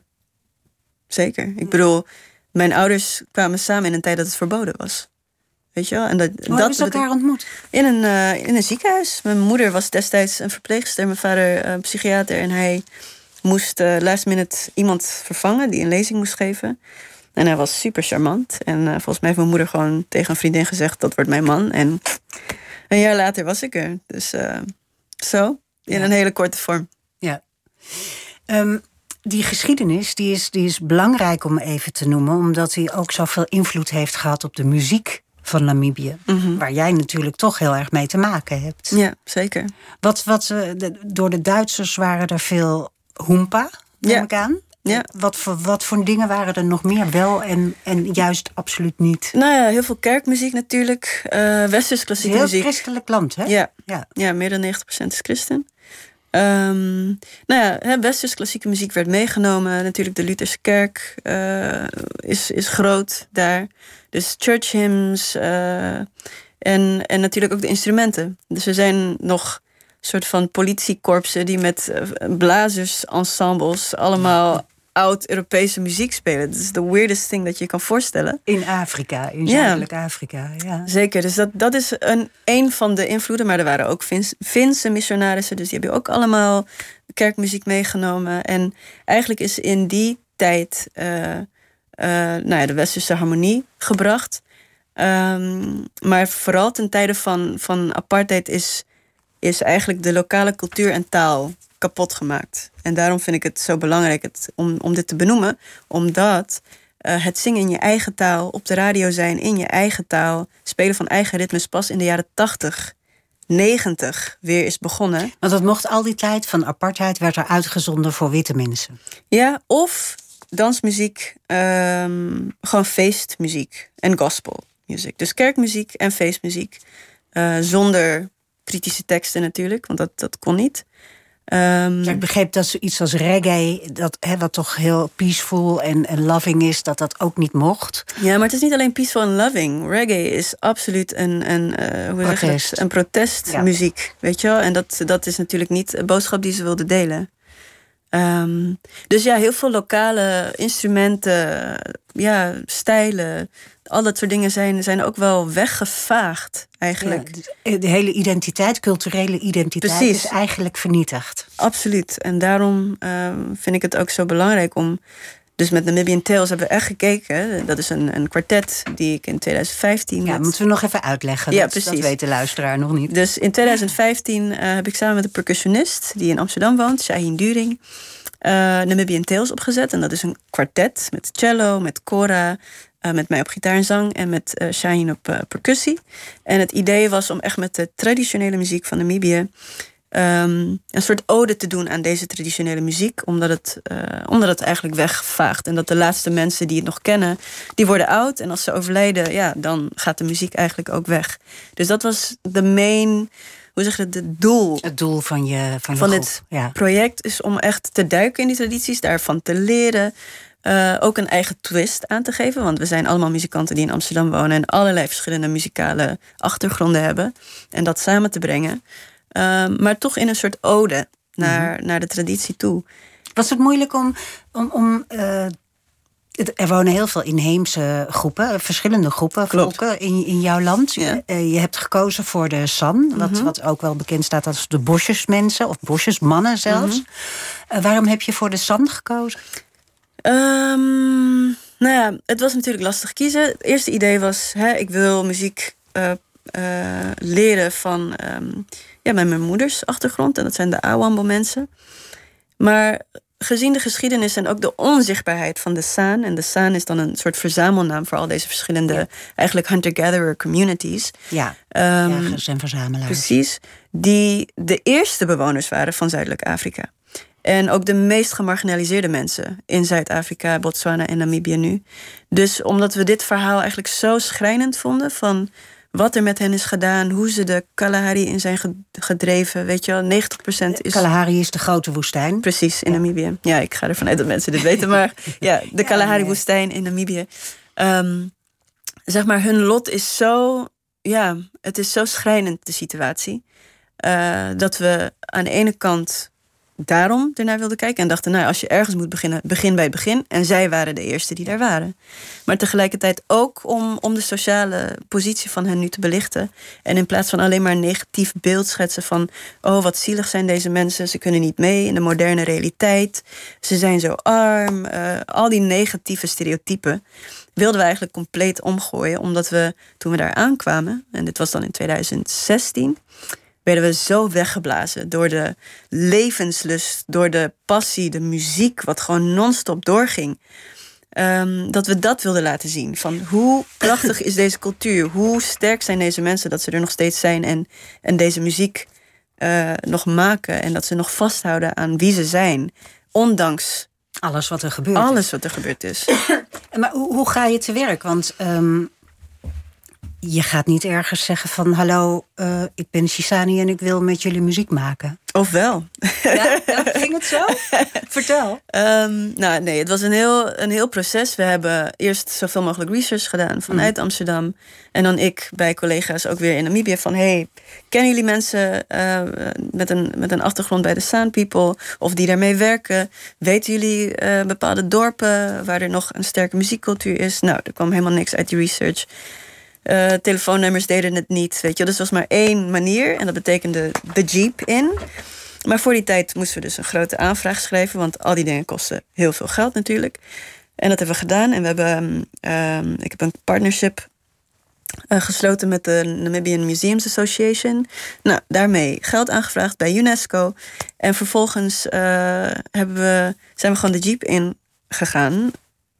Zeker. Ik bedoel, mijn ouders kwamen samen in een tijd dat het verboden was. Weet je wel? En dat, Hoe dat, ze dat- elkaar ontmoet? in, een, eh, in een ziekenhuis. Mijn moeder was destijds een verpleegster. Mijn vader eh, psychiater. En hij moest eh, last minute iemand vervangen die een lezing moest geven. En hij was super charmant. En volgens mij heeft mijn moeder gewoon tegen een vriendin gezegd... dat wordt mijn man. En een jaar later was ik er. Dus zo, in Ja. een hele korte vorm. Ja. Ehm, die geschiedenis die is, die is belangrijk om even te noemen, omdat hij ook zoveel invloed heeft gehad op de muziek van Namibië. Waar jij natuurlijk toch heel erg mee te maken hebt. Ja, zeker. Wat, wat, eh, de- door de Duitsers waren er veel hoempa, neem Ja. ik aan. Ja. Wat, voor, wat voor dingen waren er nog meer wel en, en juist absoluut niet? Nou ja, heel veel kerkmuziek natuurlijk. eh Westers klassieke heel muziek. christelijk land, hè? Ja, ja. Ja, meer dan 90% is christen. Ehm, nou ja, hè, klassieke muziek werd meegenomen. Natuurlijk de Lutherse kerk eh, is, is groot daar. Dus church hymns eh, en, en natuurlijk ook de instrumenten. Dus er zijn nog soort van politiekorpsen die met eh, blazersensembles allemaal oud-Europese muziek spelen. Dat is de weirdest thing dat je kan voorstellen. In Afrika, in Ja. Zuidelijk Afrika. Ja. Zeker, dus dat, dat is een, een van de invloeden. Maar er waren ook Fins, Finse missionarissen, dus die hebben ook allemaal kerkmuziek meegenomen. En eigenlijk is in die tijd eh, nou ja, de westerse harmonie gebracht. Ehm, maar vooral ten tijde van, van apartheid is, is eigenlijk de lokale cultuur en taal kapot gemaakt. En daarom vind ik het zo belangrijk het, om, om dit te benoemen. Omdat eh, het zingen in je eigen taal, op de radio zijn in je eigen taal, spelen van eigen ritmes pas in de jaren 80, 90 weer is begonnen. Want dat mocht al die tijd van apartheid werd er uitgezonden voor witte mensen. Ja, of dansmuziek, ehm, gewoon feestmuziek en gospelmuziek. Dus kerkmuziek en feestmuziek. eh, zonder kritische teksten natuurlijk, want dat, dat kon niet. Ehm, Ja, ik begreep dat zoiets als reggae, dat, hè, wat toch heel peaceful en, en loving is, dat dat ook niet mocht. Ja, maar het is niet alleen peaceful and loving. Reggae is absoluut een, een, eh, hoe zeg dat? een protestmuziek. Weet je wel? En dat, dat is natuurlijk niet de boodschap die ze wilden delen. Ehm, dus ja, heel veel lokale instrumenten, ja, stijlen, al dat soort dingen zijn, zijn ook wel weggevaagd eigenlijk. Ja, dus de hele identiteit, culturele identiteit, Precies. is eigenlijk vernietigd. Absoluut. En daarom ehm, vind ik het ook zo belangrijk om Dus met Namibian Tales hebben we echt gekeken. Dat is een, een kwartet die ik in 2015... Ja, met- moeten we nog even uitleggen. Ja, dat, dat precies. weet de luisteraar nog niet. Dus in 2015 eh, heb ik samen met een percussionist die in Amsterdam woont, Shaheen During, eh Namibian Tales opgezet. En dat is een kwartet met cello, met kora, eh, met mij op gitaar en zang en met eh Shaheen op percussie. En het idee was om echt met de traditionele muziek van Namibië ehm, een soort ode te doen aan deze traditionele muziek, omdat het, eh, omdat het eigenlijk wegvaagt. En dat de laatste mensen die het nog kennen, die worden oud. En als ze overlijden, ja, dan gaat de muziek eigenlijk ook weg. Dus dat was de main, hoe zeg je het, het doel Het doel van je, van je van groep. dit Ja. project is om echt te duiken in die tradities, daarvan te leren. eh, ook een eigen twist aan te geven. Want we zijn allemaal muzikanten die in Amsterdam wonen en allerlei verschillende muzikale achtergronden hebben. En dat samen te brengen. Ehm, maar toch in een soort ode naar, Mhm. naar de traditie toe. Was het moeilijk om. om, om eh, er wonen heel veel inheemse groepen, verschillende groepen, Klopt. volken in, in jouw land. Ja. Mhm. Eh, je hebt gekozen voor de San, wat, wat ook wel bekend staat als de bosjesmensen of bosjesmannen zelfs. Mhm. Eh, waarom heb je voor de San gekozen? Ehm, nou ja, het was natuurlijk lastig kiezen. Het eerste idee was, hè, ik wil muziek eh, leren van ehm, ja, met mijn moeders achtergrond. En dat zijn de Awambo mensen. Maar gezien de geschiedenis en ook de onzichtbaarheid van de San... en de San is dan een soort verzamelnaam voor al deze verschillende... eigenlijk hunter-gatherer communities... Ja, jagers en verzamelaars. Precies, die de eerste bewoners waren van Zuidelijk Afrika. En ook de meest gemarginaliseerde mensen in Zuid-Afrika, Botswana en Namibië nu. Dus omdat we dit verhaal eigenlijk zo schrijnend vonden van wat er met hen is gedaan, hoe ze de Kalahari in zijn ge- gedreven, weet je wel, 90% is Kalahari is de grote woestijn. Precies, in Namibië. Ja, ik ga ervan uit dat mensen dit weten. Maar ja, de Kalahari-woestijn in Namibië. Ehm, zeg maar, hun lot is zo... Ja, het is zo schrijnend, de situatie. eh, dat we aan de ene kant daarom ernaar wilden kijken. En dachten, nou, als je ergens moet beginnen, begin bij het begin. En zij waren de eerste die daar waren. Maar tegelijkertijd ook om, om de sociale positie van hen nu te belichten. En in plaats van alleen maar negatief beeld schetsen van... oh, wat zielig zijn deze mensen, ze kunnen niet mee in de moderne realiteit. Ze zijn zo arm. eh, al die negatieve stereotypen wilden we eigenlijk compleet omgooien. Omdat we, toen we daar aankwamen... en dit was dan in 2016 werden we zo weggeblazen door de levenslust, door de passie, de muziek, wat gewoon non-stop doorging. Ehm, dat we dat wilden laten zien. Van hoe krachtig is deze cultuur? Hoe sterk zijn deze mensen dat ze er nog steeds zijn en, en deze muziek eh, nog maken en dat ze nog vasthouden aan wie ze zijn, ondanks Alles wat er gebeurt. is. alles wat er gebeurd is. Maar hoe, hoe ga je te werk? Want ehm, je gaat niet ergens zeggen van... hallo, eh, ik ben Shisani en ik wil met jullie muziek maken. Ofwel. Ja, ging het zo? Vertel. Ehm, nou, nee, het was een heel, een heel proces. We hebben eerst zoveel mogelijk research gedaan vanuit Amsterdam. En dan ik bij collega's ook weer in Namibië van... hey, kennen jullie mensen eh, met, een, met een achtergrond bij de Saan People... of die daarmee werken? Weten jullie eh, bepaalde dorpen waar er nog een sterke muziekcultuur is? Nou, er kwam helemaal niks uit die research. Eh, telefoonnummers deden het niet, weet je. Dus er was maar één manier en dat betekende de Jeep in... Maar voor die tijd moesten we dus een grote aanvraag schrijven, want al die dingen kosten heel veel geld natuurlijk. En dat hebben we gedaan. En we hebben, ehm, ik heb een partnership eh, gesloten met de Namibian Museums Association. Nou, daarmee geld aangevraagd bij UNESCO. En vervolgens eh, hebben we, zijn we gewoon de jeep ingegaan.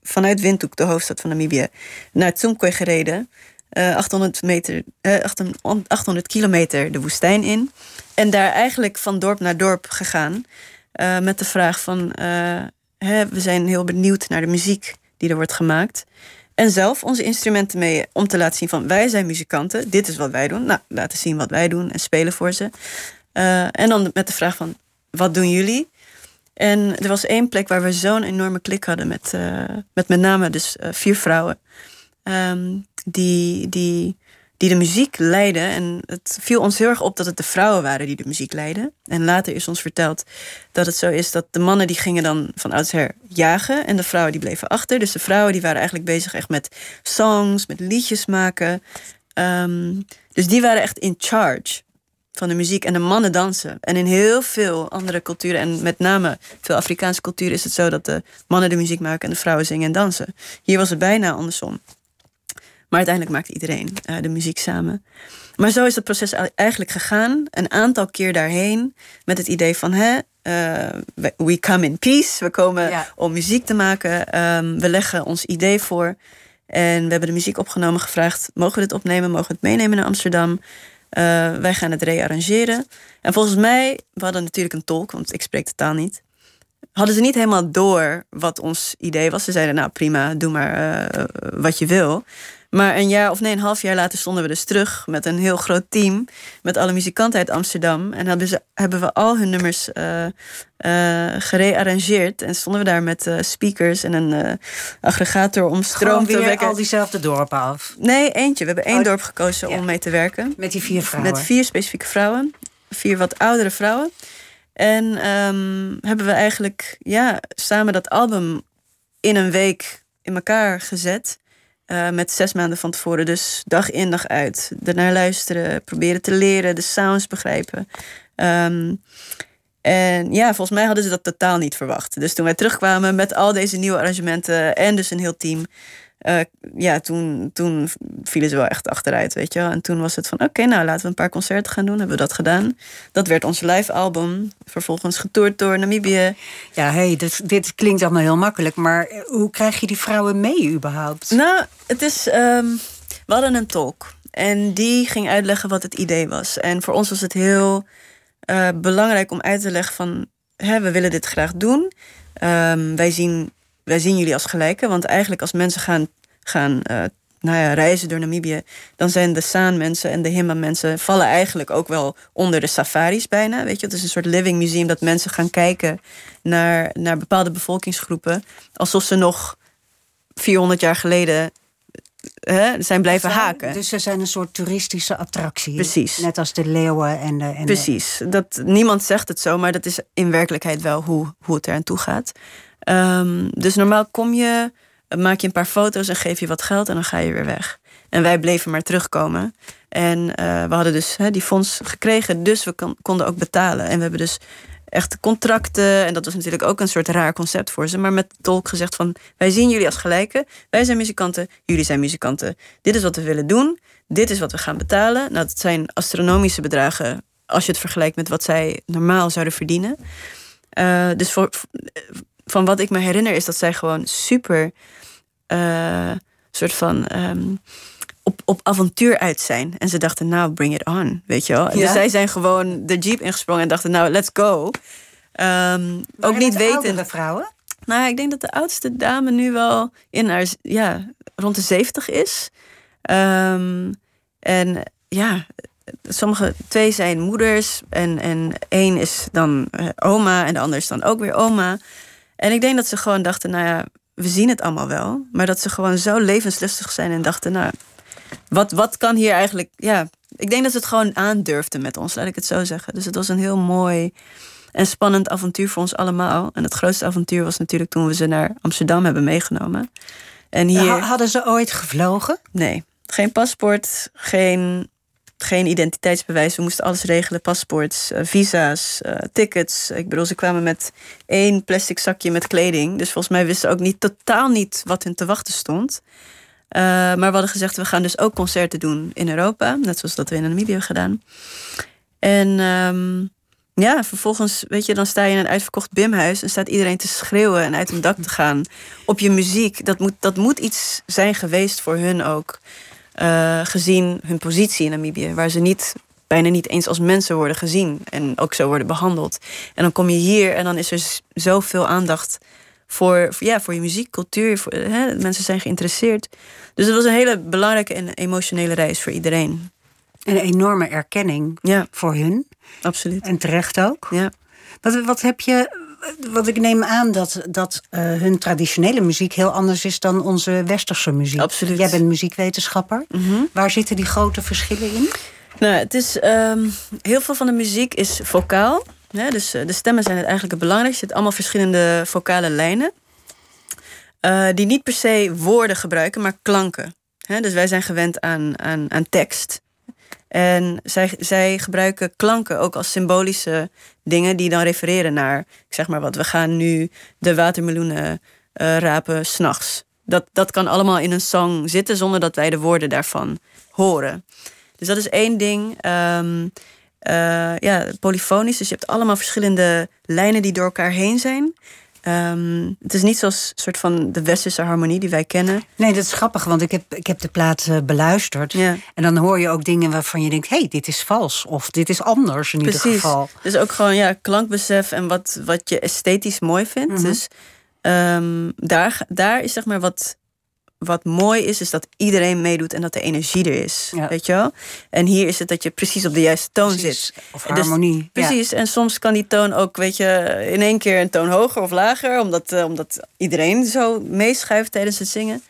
Vanuit Windhoek, de hoofdstad van Namibië, naar Tsumkwe gereden. Eh, 800, meter, eh, 800 800 kilometer de woestijn in. En daar eigenlijk van dorp naar dorp gegaan. eh, met de vraag van... eh, hè, we zijn heel benieuwd naar de muziek die er wordt gemaakt. En zelf onze instrumenten mee om te laten zien van... wij zijn muzikanten, dit is wat wij doen. Nou, laten zien wat wij doen en spelen voor ze. Eh, en dan met de vraag van, wat doen jullie? En er was één plek waar we zo'n enorme klik hadden... met, eh, met met name dus eh, vier vrouwen... Ehm, die, die, die de muziek leidden. En het viel ons heel erg op dat het de vrouwen waren die de muziek leidden. En later is ons verteld dat het zo is dat de mannen die gingen dan van oudsher jagen. En de vrouwen die bleven achter. Dus de vrouwen die waren eigenlijk bezig echt met songs, met liedjes maken. Ehm, dus die waren echt in charge. van de muziek en de mannen dansen. En in heel veel andere culturen, en met name veel Afrikaanse culturen, is het zo dat de mannen de muziek maken en de vrouwen zingen en dansen. Hier was het bijna andersom. Maar uiteindelijk maakte iedereen eh, de muziek samen. Maar zo is het proces eigenlijk gegaan. Een aantal keer daarheen met het idee van... Hè, eh, we- come in peace. We komen Ja. om muziek te maken. Ehm, we leggen ons idee voor. En we hebben de muziek opgenomen, gevraagd... mogen we dit opnemen, mogen we het meenemen naar Amsterdam? Eh, wij gaan het rearrangeren. En volgens mij, we hadden natuurlijk een tolk... want ik spreek de taal niet hadden ze niet helemaal door wat ons idee was. Ze zeiden, nou prima, doe maar wat je wil. Maar een jaar of nee, een half jaar later stonden we dus terug met een heel groot team. Met alle muzikanten uit Amsterdam. En hebben, ze, hebben we al hun nummers eh, gerearrangeerd. En stonden we daar met eh, speakers en een aggregator om stroom Gewoon te weer wekken. al diezelfde dorpen af. Nee, eentje. We hebben één Oh, dorp gekozen ja. om mee te werken. Met die vier vrouwen. Met vier specifieke vrouwen. Vier wat oudere vrouwen. En ehm, hebben we eigenlijk ja, samen dat album in een week in elkaar gezet. Eh, met zes maanden van tevoren. Dus dag in, dag uit. Ernaar luisteren, proberen te leren, de sounds begrijpen. Ehm, en ja, volgens mij hadden ze dat totaal niet verwacht. Dus toen wij terugkwamen met al deze nieuwe arrangementen en dus een heel team. Eh, ja, toen, toen vielen ze wel echt achteruit, weet je wel. En toen was het van, oké, nou laten we een paar concerten gaan doen. Hebben we dat gedaan. Dat werd ons live album. Vervolgens getoerd door Namibië. Ja, hey, dit, dit klinkt allemaal heel makkelijk. Maar eh, hoe krijg je die vrouwen mee überhaupt? Nou, het is. ehm, we hadden een tolk. En die ging uitleggen wat het idee was. En voor ons was het heel eh, belangrijk om uit te leggen van... Hè, we willen dit graag doen. Ehm, wij, zien, wij zien jullie als gelijken. Want eigenlijk als mensen gaan, gaan eh, nou ja, reizen door Namibië... dan zijn de Saan-mensen en de Himba-mensen... vallen eigenlijk ook wel onder de safaris bijna. Weet je? Het is een soort living museum dat mensen gaan kijken... naar, naar bepaalde bevolkingsgroepen... alsof ze nog 400 jaar geleden hè, zijn blijven haken. Dus ze zijn een soort toeristische attractie. Precies. Net als de leeuwen en de... En Precies. Dat, niemand zegt het zo, maar dat is in werkelijkheid wel hoe, hoe het eraan toe gaat. Ehm, dus normaal kom je, maak je een paar foto's en geef je wat geld en dan ga je weer weg. En wij bleven maar terugkomen. En eh, we hadden dus die fonds gekregen, dus we kon- konden ook betalen. En we hebben dus echt contracten. En dat was natuurlijk ook een soort raar concept voor ze. Maar met tolk gezegd van, wij zien jullie als gelijken. Wij zijn muzikanten, jullie zijn muzikanten. Dit is wat we willen doen. Dit is wat we gaan betalen. Nou, dat zijn astronomische bedragen als je het vergelijkt met wat zij normaal zouden verdienen. Eh, dus voor, van wat ik me herinner is dat zij gewoon super eh, soort van ehm, op, op avontuur uit zijn. En ze dachten, nou, bring it on, weet je wel. Ja. Dus zij zijn gewoon de jeep ingesprongen en dachten, nou, let's go. Ehm, ook niet weten. oudere vrouwen? Nou, ik denk dat de oudste dame nu wel in haar, ja, rond de 70 is. Ehm, en ja, sommige twee zijn moeders en, en één is dan eh, oma en de ander is dan ook weer oma. En ik denk dat ze gewoon dachten, nou ja, we zien het allemaal wel. Maar dat ze gewoon zo levenslustig zijn en dachten, nou, wat, wat kan hier eigenlijk, ja. Ik denk dat ze het gewoon aandurfden met ons, laat ik het zo zeggen. Dus het was een heel mooi en spannend avontuur voor ons allemaal. En het grootste avontuur was natuurlijk toen we ze naar Amsterdam hebben meegenomen. En hier... Ha- Hadden ze ooit gevlogen? Nee, geen paspoort, geen, geen identiteitsbewijs. We moesten alles regelen: paspoorts, eh, visa's, eh, tickets. Ik bedoel, ze kwamen met één plastic zakje met kleding. Dus volgens mij wisten ze ook niet, totaal niet wat hun te wachten stond. Eh, maar we hadden gezegd: we gaan dus ook concerten doen in Europa. Net zoals dat we in Namibië hebben gedaan. En ehm, ja, vervolgens, weet je, dan sta je in een uitverkocht bimhuis en staat iedereen te schreeuwen en uit een dak te gaan op je muziek. Dat moet, dat moet iets zijn geweest voor hun ook. Eh, gezien hun positie in Namibië, waar ze niet, bijna niet eens als mensen worden gezien en ook zo worden behandeld. En dan kom je hier en dan is er zoveel aandacht voor, voor, ja, voor je muziek, cultuur. Voor, hè, mensen zijn geïnteresseerd. Dus het was een hele belangrijke en emotionele reis voor iedereen. Een enorme erkenning Ja, voor hun. absoluut. En terecht ook. Ja. Wat, wat heb je. Want ik neem aan dat, dat eh, hun traditionele muziek heel anders is dan onze westerse muziek. Absoluut. Jij bent muziekwetenschapper. Mhm. Waar zitten die grote verschillen in? Nou, het is, ehm, heel veel van de muziek is vocaal. Hè, dus eh, de stemmen zijn het eigenlijk het belangrijkste. Je hebt allemaal verschillende vocale lijnen. eh, die niet per se woorden gebruiken, maar klanken. Hè, dus wij zijn gewend aan, aan, aan tekst. En zij, zij gebruiken klanken ook als symbolische dingen die dan refereren naar, ik zeg maar wat, we gaan nu de watermeloenen eh, rapen s'nachts. Dat, dat kan allemaal in een song zitten zonder dat wij de woorden daarvan horen. Dus dat is één ding. Ehm, eh, ja, polyfonisch. Dus je hebt allemaal verschillende lijnen die door elkaar heen zijn. Ehm, het is niet zoals soort van de westerse harmonie die wij kennen. Nee, dat is grappig, want ik heb, ik heb de plaat eh, beluisterd. Ja. En dan hoor je ook dingen waarvan je denkt... hé, hey, dit is vals. Of dit is anders in ieder Precies. geval. Dus ook gewoon ja, klankbesef en wat, wat je esthetisch mooi vindt. Mhm. Dus ehm, daar, daar is zeg maar wat, wat mooi is, is dat iedereen meedoet en dat de energie er is. Ja. Weet je wel? En hier is het dat je precies op de juiste toon Precies. zit. Of dus- harmonie. ja. Precies, en soms kan die toon ook, weet je, in één keer een toon hoger of lager, omdat, eh, omdat iedereen zo meeschuift tijdens het zingen.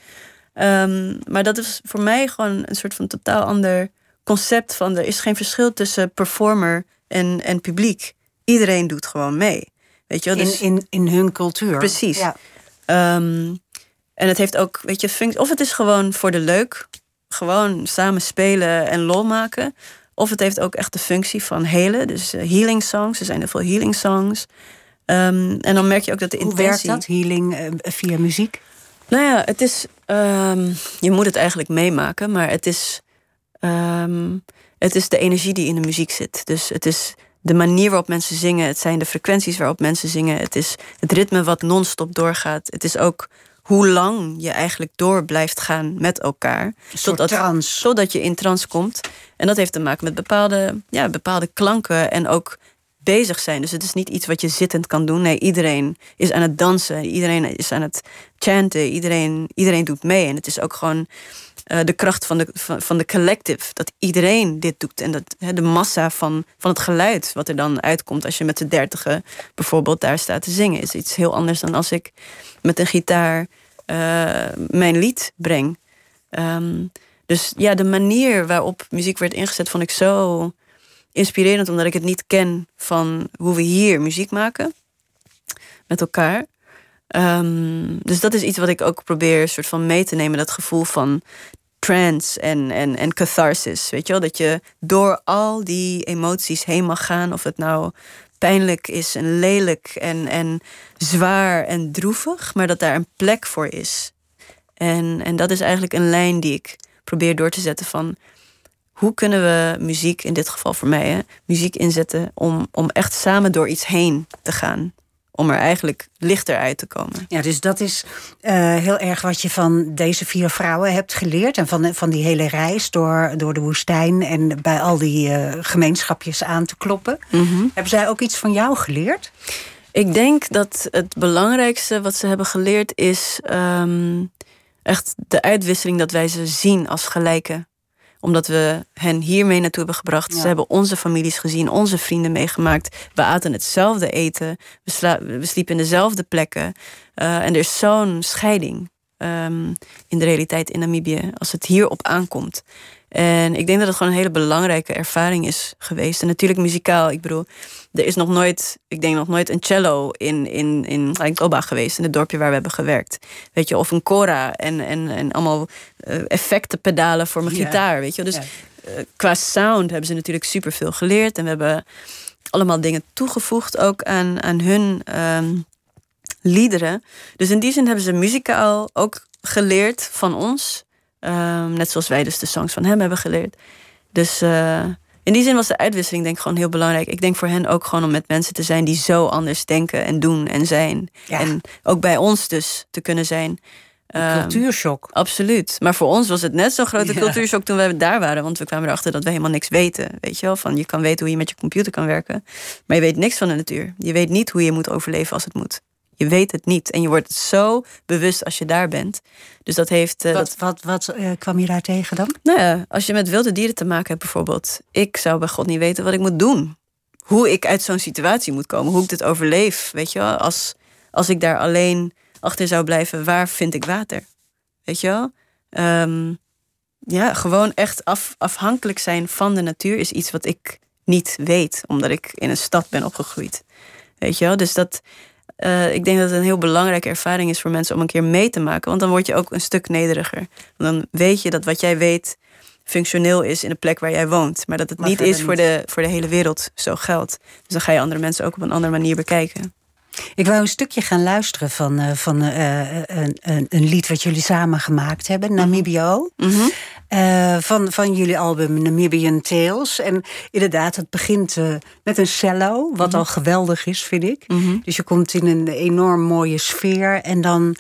Ehm, maar dat is voor mij gewoon een soort van totaal ander concept van er is geen verschil tussen performer en, en publiek. Iedereen doet gewoon mee. Weet je wel? In, Dus, in, in hun cultuur. Precies. Ja. Ehm, en het heeft ook, weet je, func- of het is gewoon voor de leuk, gewoon samen spelen en lol maken. Of het heeft ook echt de functie van helen, dus eh, healing songs. Er zijn heel veel healing songs. Ehm, en dan merk je ook dat de Hoe intentie... werkt dat? Healing eh, via muziek? Nou ja, het is. ehm, je moet het eigenlijk meemaken, maar het is. ehm, het is de energie die in de muziek zit. Dus het is de manier waarop mensen zingen. Het zijn de frequenties waarop mensen zingen. Het is het ritme wat non-stop doorgaat. Het is ook hoe lang je eigenlijk door blijft gaan met elkaar. Totdat je in trance komt. En dat heeft te maken met bepaalde, ja, bepaalde klanken en ook bezig zijn. Dus het is niet iets wat je zittend kan doen. Nee, iedereen is aan het dansen. Iedereen is aan het chanten. Iedereen, iedereen doet mee. En het is ook gewoon eh, de kracht van de, van, van de collective. Dat iedereen dit doet. En dat de massa van, van het geluid wat er dan uitkomt... als je met z'n dertigen bijvoorbeeld daar staat te zingen... is iets heel anders dan als ik met een gitaar eh, mijn lied breng. Ehm, dus ja, de manier waarop muziek werd ingezet... vond ik zo inspirerend... omdat ik het niet ken van hoe we hier muziek maken... met elkaar. Ehm, dus dat is iets wat ik ook probeer soort van mee te nemen. Dat gevoel van trance en, en, en catharsis. Weet je wel? Dat je door al die emoties heen mag gaan. Of het nou pijnlijk is en lelijk en, en zwaar en droevig. Maar dat daar een plek voor is. En, en dat is eigenlijk een lijn die ik probeer door te zetten van... Hoe kunnen we muziek, in dit geval voor mij, hè, muziek inzetten om, om echt samen door iets heen te gaan? Om er eigenlijk lichter uit te komen. Ja, dus dat is eh, heel erg wat je van deze vier vrouwen hebt geleerd. En van, van die hele reis door, door de woestijn en bij al die eh, gemeenschapjes aan te kloppen. Hebben zij ook iets van jou geleerd? Ik denk dat het belangrijkste wat ze hebben geleerd is ehm, echt de uitwisseling dat wij ze zien als gelijken. Omdat we hen hiermee naartoe hebben gebracht. Ja. Ze hebben onze families gezien, onze vrienden meegemaakt. We aten hetzelfde eten. We sliepen in dezelfde plekken. Eh, en er is zo'n scheiding ehm, in de realiteit in Namibië als het hierop aankomt. En ik denk dat het gewoon een hele belangrijke ervaring is geweest. En natuurlijk muzikaal. Ik bedoel, er is nog nooit, ik denk nog nooit een cello in, in, in geweest, in het dorpje waar we hebben gewerkt. Weet je, of een kora en, en, en allemaal eh, effectenpedalen voor mijn Ja. gitaar. Weet je, dus Ja. eh, qua sound hebben ze natuurlijk superveel geleerd. En we hebben allemaal dingen toegevoegd ook aan, aan hun ehm, liederen. Dus in die zin hebben ze muzikaal ook geleerd van ons. Ehm, net zoals wij dus de songs van hem hebben geleerd. Dus eh, in die zin was de uitwisseling denk ik gewoon heel belangrijk. Ik denk voor hen ook gewoon om met mensen te zijn die zo anders denken en doen en zijn. Ja. En ook bij ons dus te kunnen zijn. Ehm, Cultuurshock. Absoluut. Maar voor ons was het net zo'n grote Ja. cultuurshock toen wij daar waren. Want we kwamen erachter dat we helemaal niks weten. Weet je wel? Van je kan weten hoe je met je computer kan werken. Maar je weet niks van de natuur. Je weet niet hoe je moet overleven als het moet. Je weet het niet. En je wordt het zo bewust als je daar bent. Dus dat heeft. eh, Wat, wat, wat eh, kwam je daar tegen dan? nou ja, als je met wilde dieren te maken hebt bijvoorbeeld. Ik zou bij God niet weten wat ik moet doen. Hoe ik uit zo'n situatie moet komen. Hoe ik dit overleef. Weet je wel? Als, als ik daar alleen achter zou blijven, waar vind ik water? Weet je wel? Ehm, ja, gewoon echt af, afhankelijk zijn van de natuur is iets wat ik niet weet. Omdat ik in een stad ben opgegroeid. Weet je wel? Dus dat... eh, ik denk dat het een heel belangrijke ervaring is voor mensen om een keer mee te maken. Want dan word je ook een stuk nederiger. Want dan weet je dat wat jij weet functioneel is in de plek waar jij woont. Maar dat het Maar niet is voor niet. de, voor de hele wereld zo geldt. Dus dan ga je andere mensen ook op een andere manier bekijken. Ik wou een stukje gaan luisteren van, eh, van eh, een, een, een lied wat jullie samen gemaakt hebben, Namibio. Eh, van, van jullie album Namibian Tales. En inderdaad, het begint eh, met een cello, wat al geweldig is, vind ik. Dus je komt in een enorm mooie sfeer en dan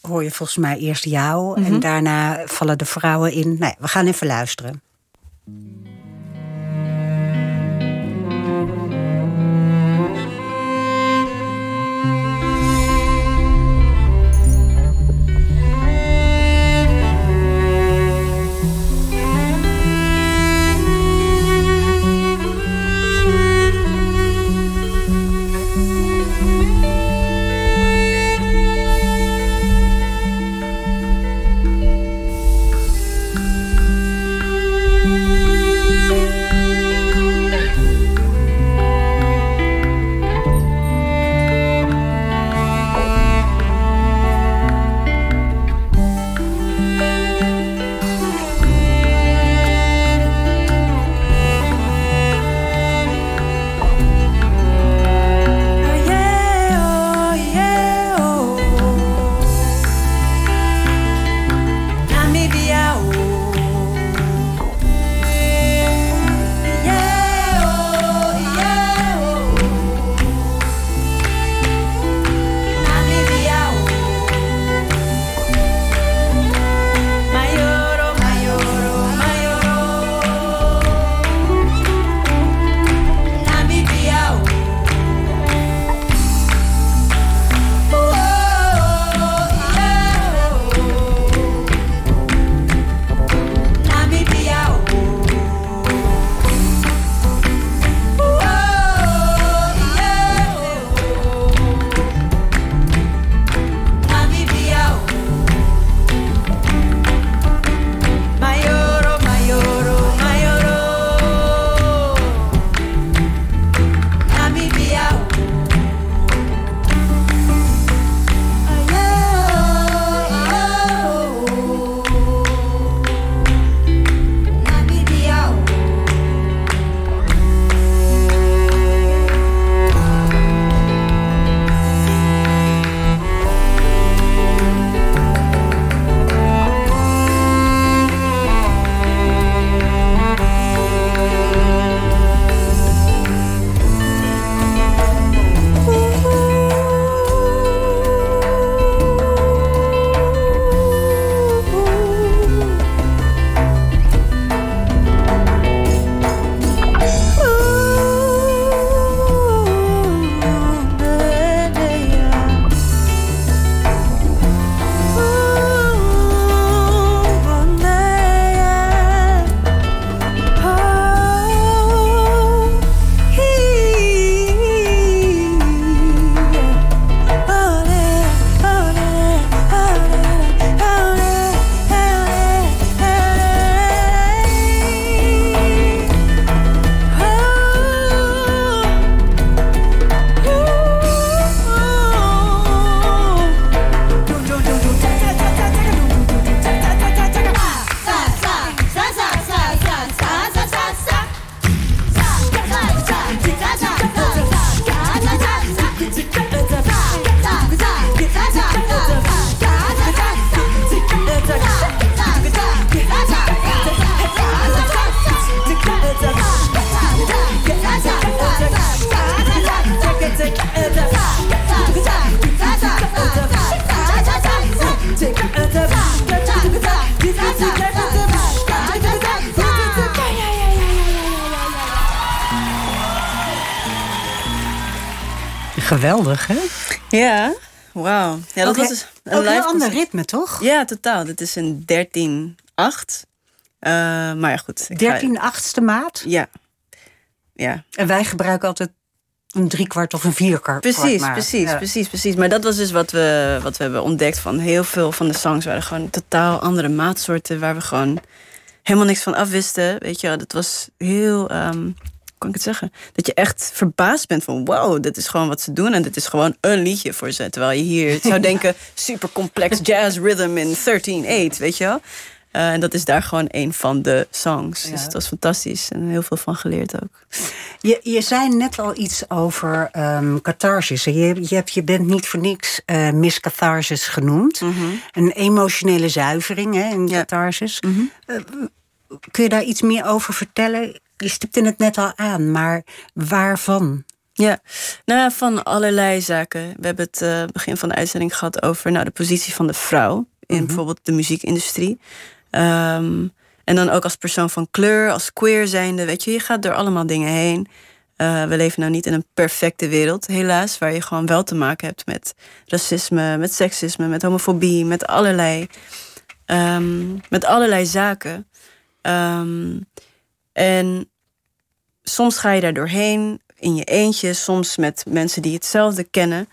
hoor je volgens mij eerst jou en daarna vallen de vrouwen in. Nee, we gaan even luisteren. Geweldig, hè? Ja, wauw. Ja, dat was he- dus ook een live ander ritme, toch? Ja, totaal. Dit is een 13-8. Eh, maar ja, goed. ik ga- 13 achtste maat. Ja. Ja, En wij gebruiken altijd een driekwart of een vierkwart. precies, precies, Ja. precies, precies. Maar dat was dus wat we, wat we hebben ontdekt van heel veel van de songs waren gewoon totaal andere maatsoorten waar we gewoon helemaal niks van afwisten. Weet je, dat was heel, ehm, kan ik het zeggen? Dat je echt verbaasd bent van wow, dit is gewoon wat ze doen en dit is gewoon een liedje voor ze. Terwijl je hier zou denken super complex jazz rhythm in 13-8, weet je wel. Eh, en dat is daar gewoon een van de songs. Ja. Dus het was fantastisch en heel veel van geleerd ook. Je, je zei net al iets over ehm catharsis. Je, je, hebt, je bent niet voor niks eh Miss Catharsis genoemd. Een emotionele zuivering hè, in Ja. catharsis. Eh, kun je daar iets meer over vertellen? Je stipte het net al aan, maar waarvan? Ja, nou van allerlei zaken. We hebben het eh, begin van de uitzending gehad over nou, de positie van de vrouw in bijvoorbeeld de muziekindustrie. Ehm, en dan ook als persoon van kleur, als queer zijnde, weet je, je gaat door allemaal dingen heen. Eh, we leven nou niet in een perfecte wereld, helaas, waar je gewoon wel te maken hebt met racisme, met seksisme, met homofobie, met allerlei, ehm, met allerlei zaken. Ehm, en soms ga je daar doorheen in je eentje, soms met mensen die hetzelfde kennen.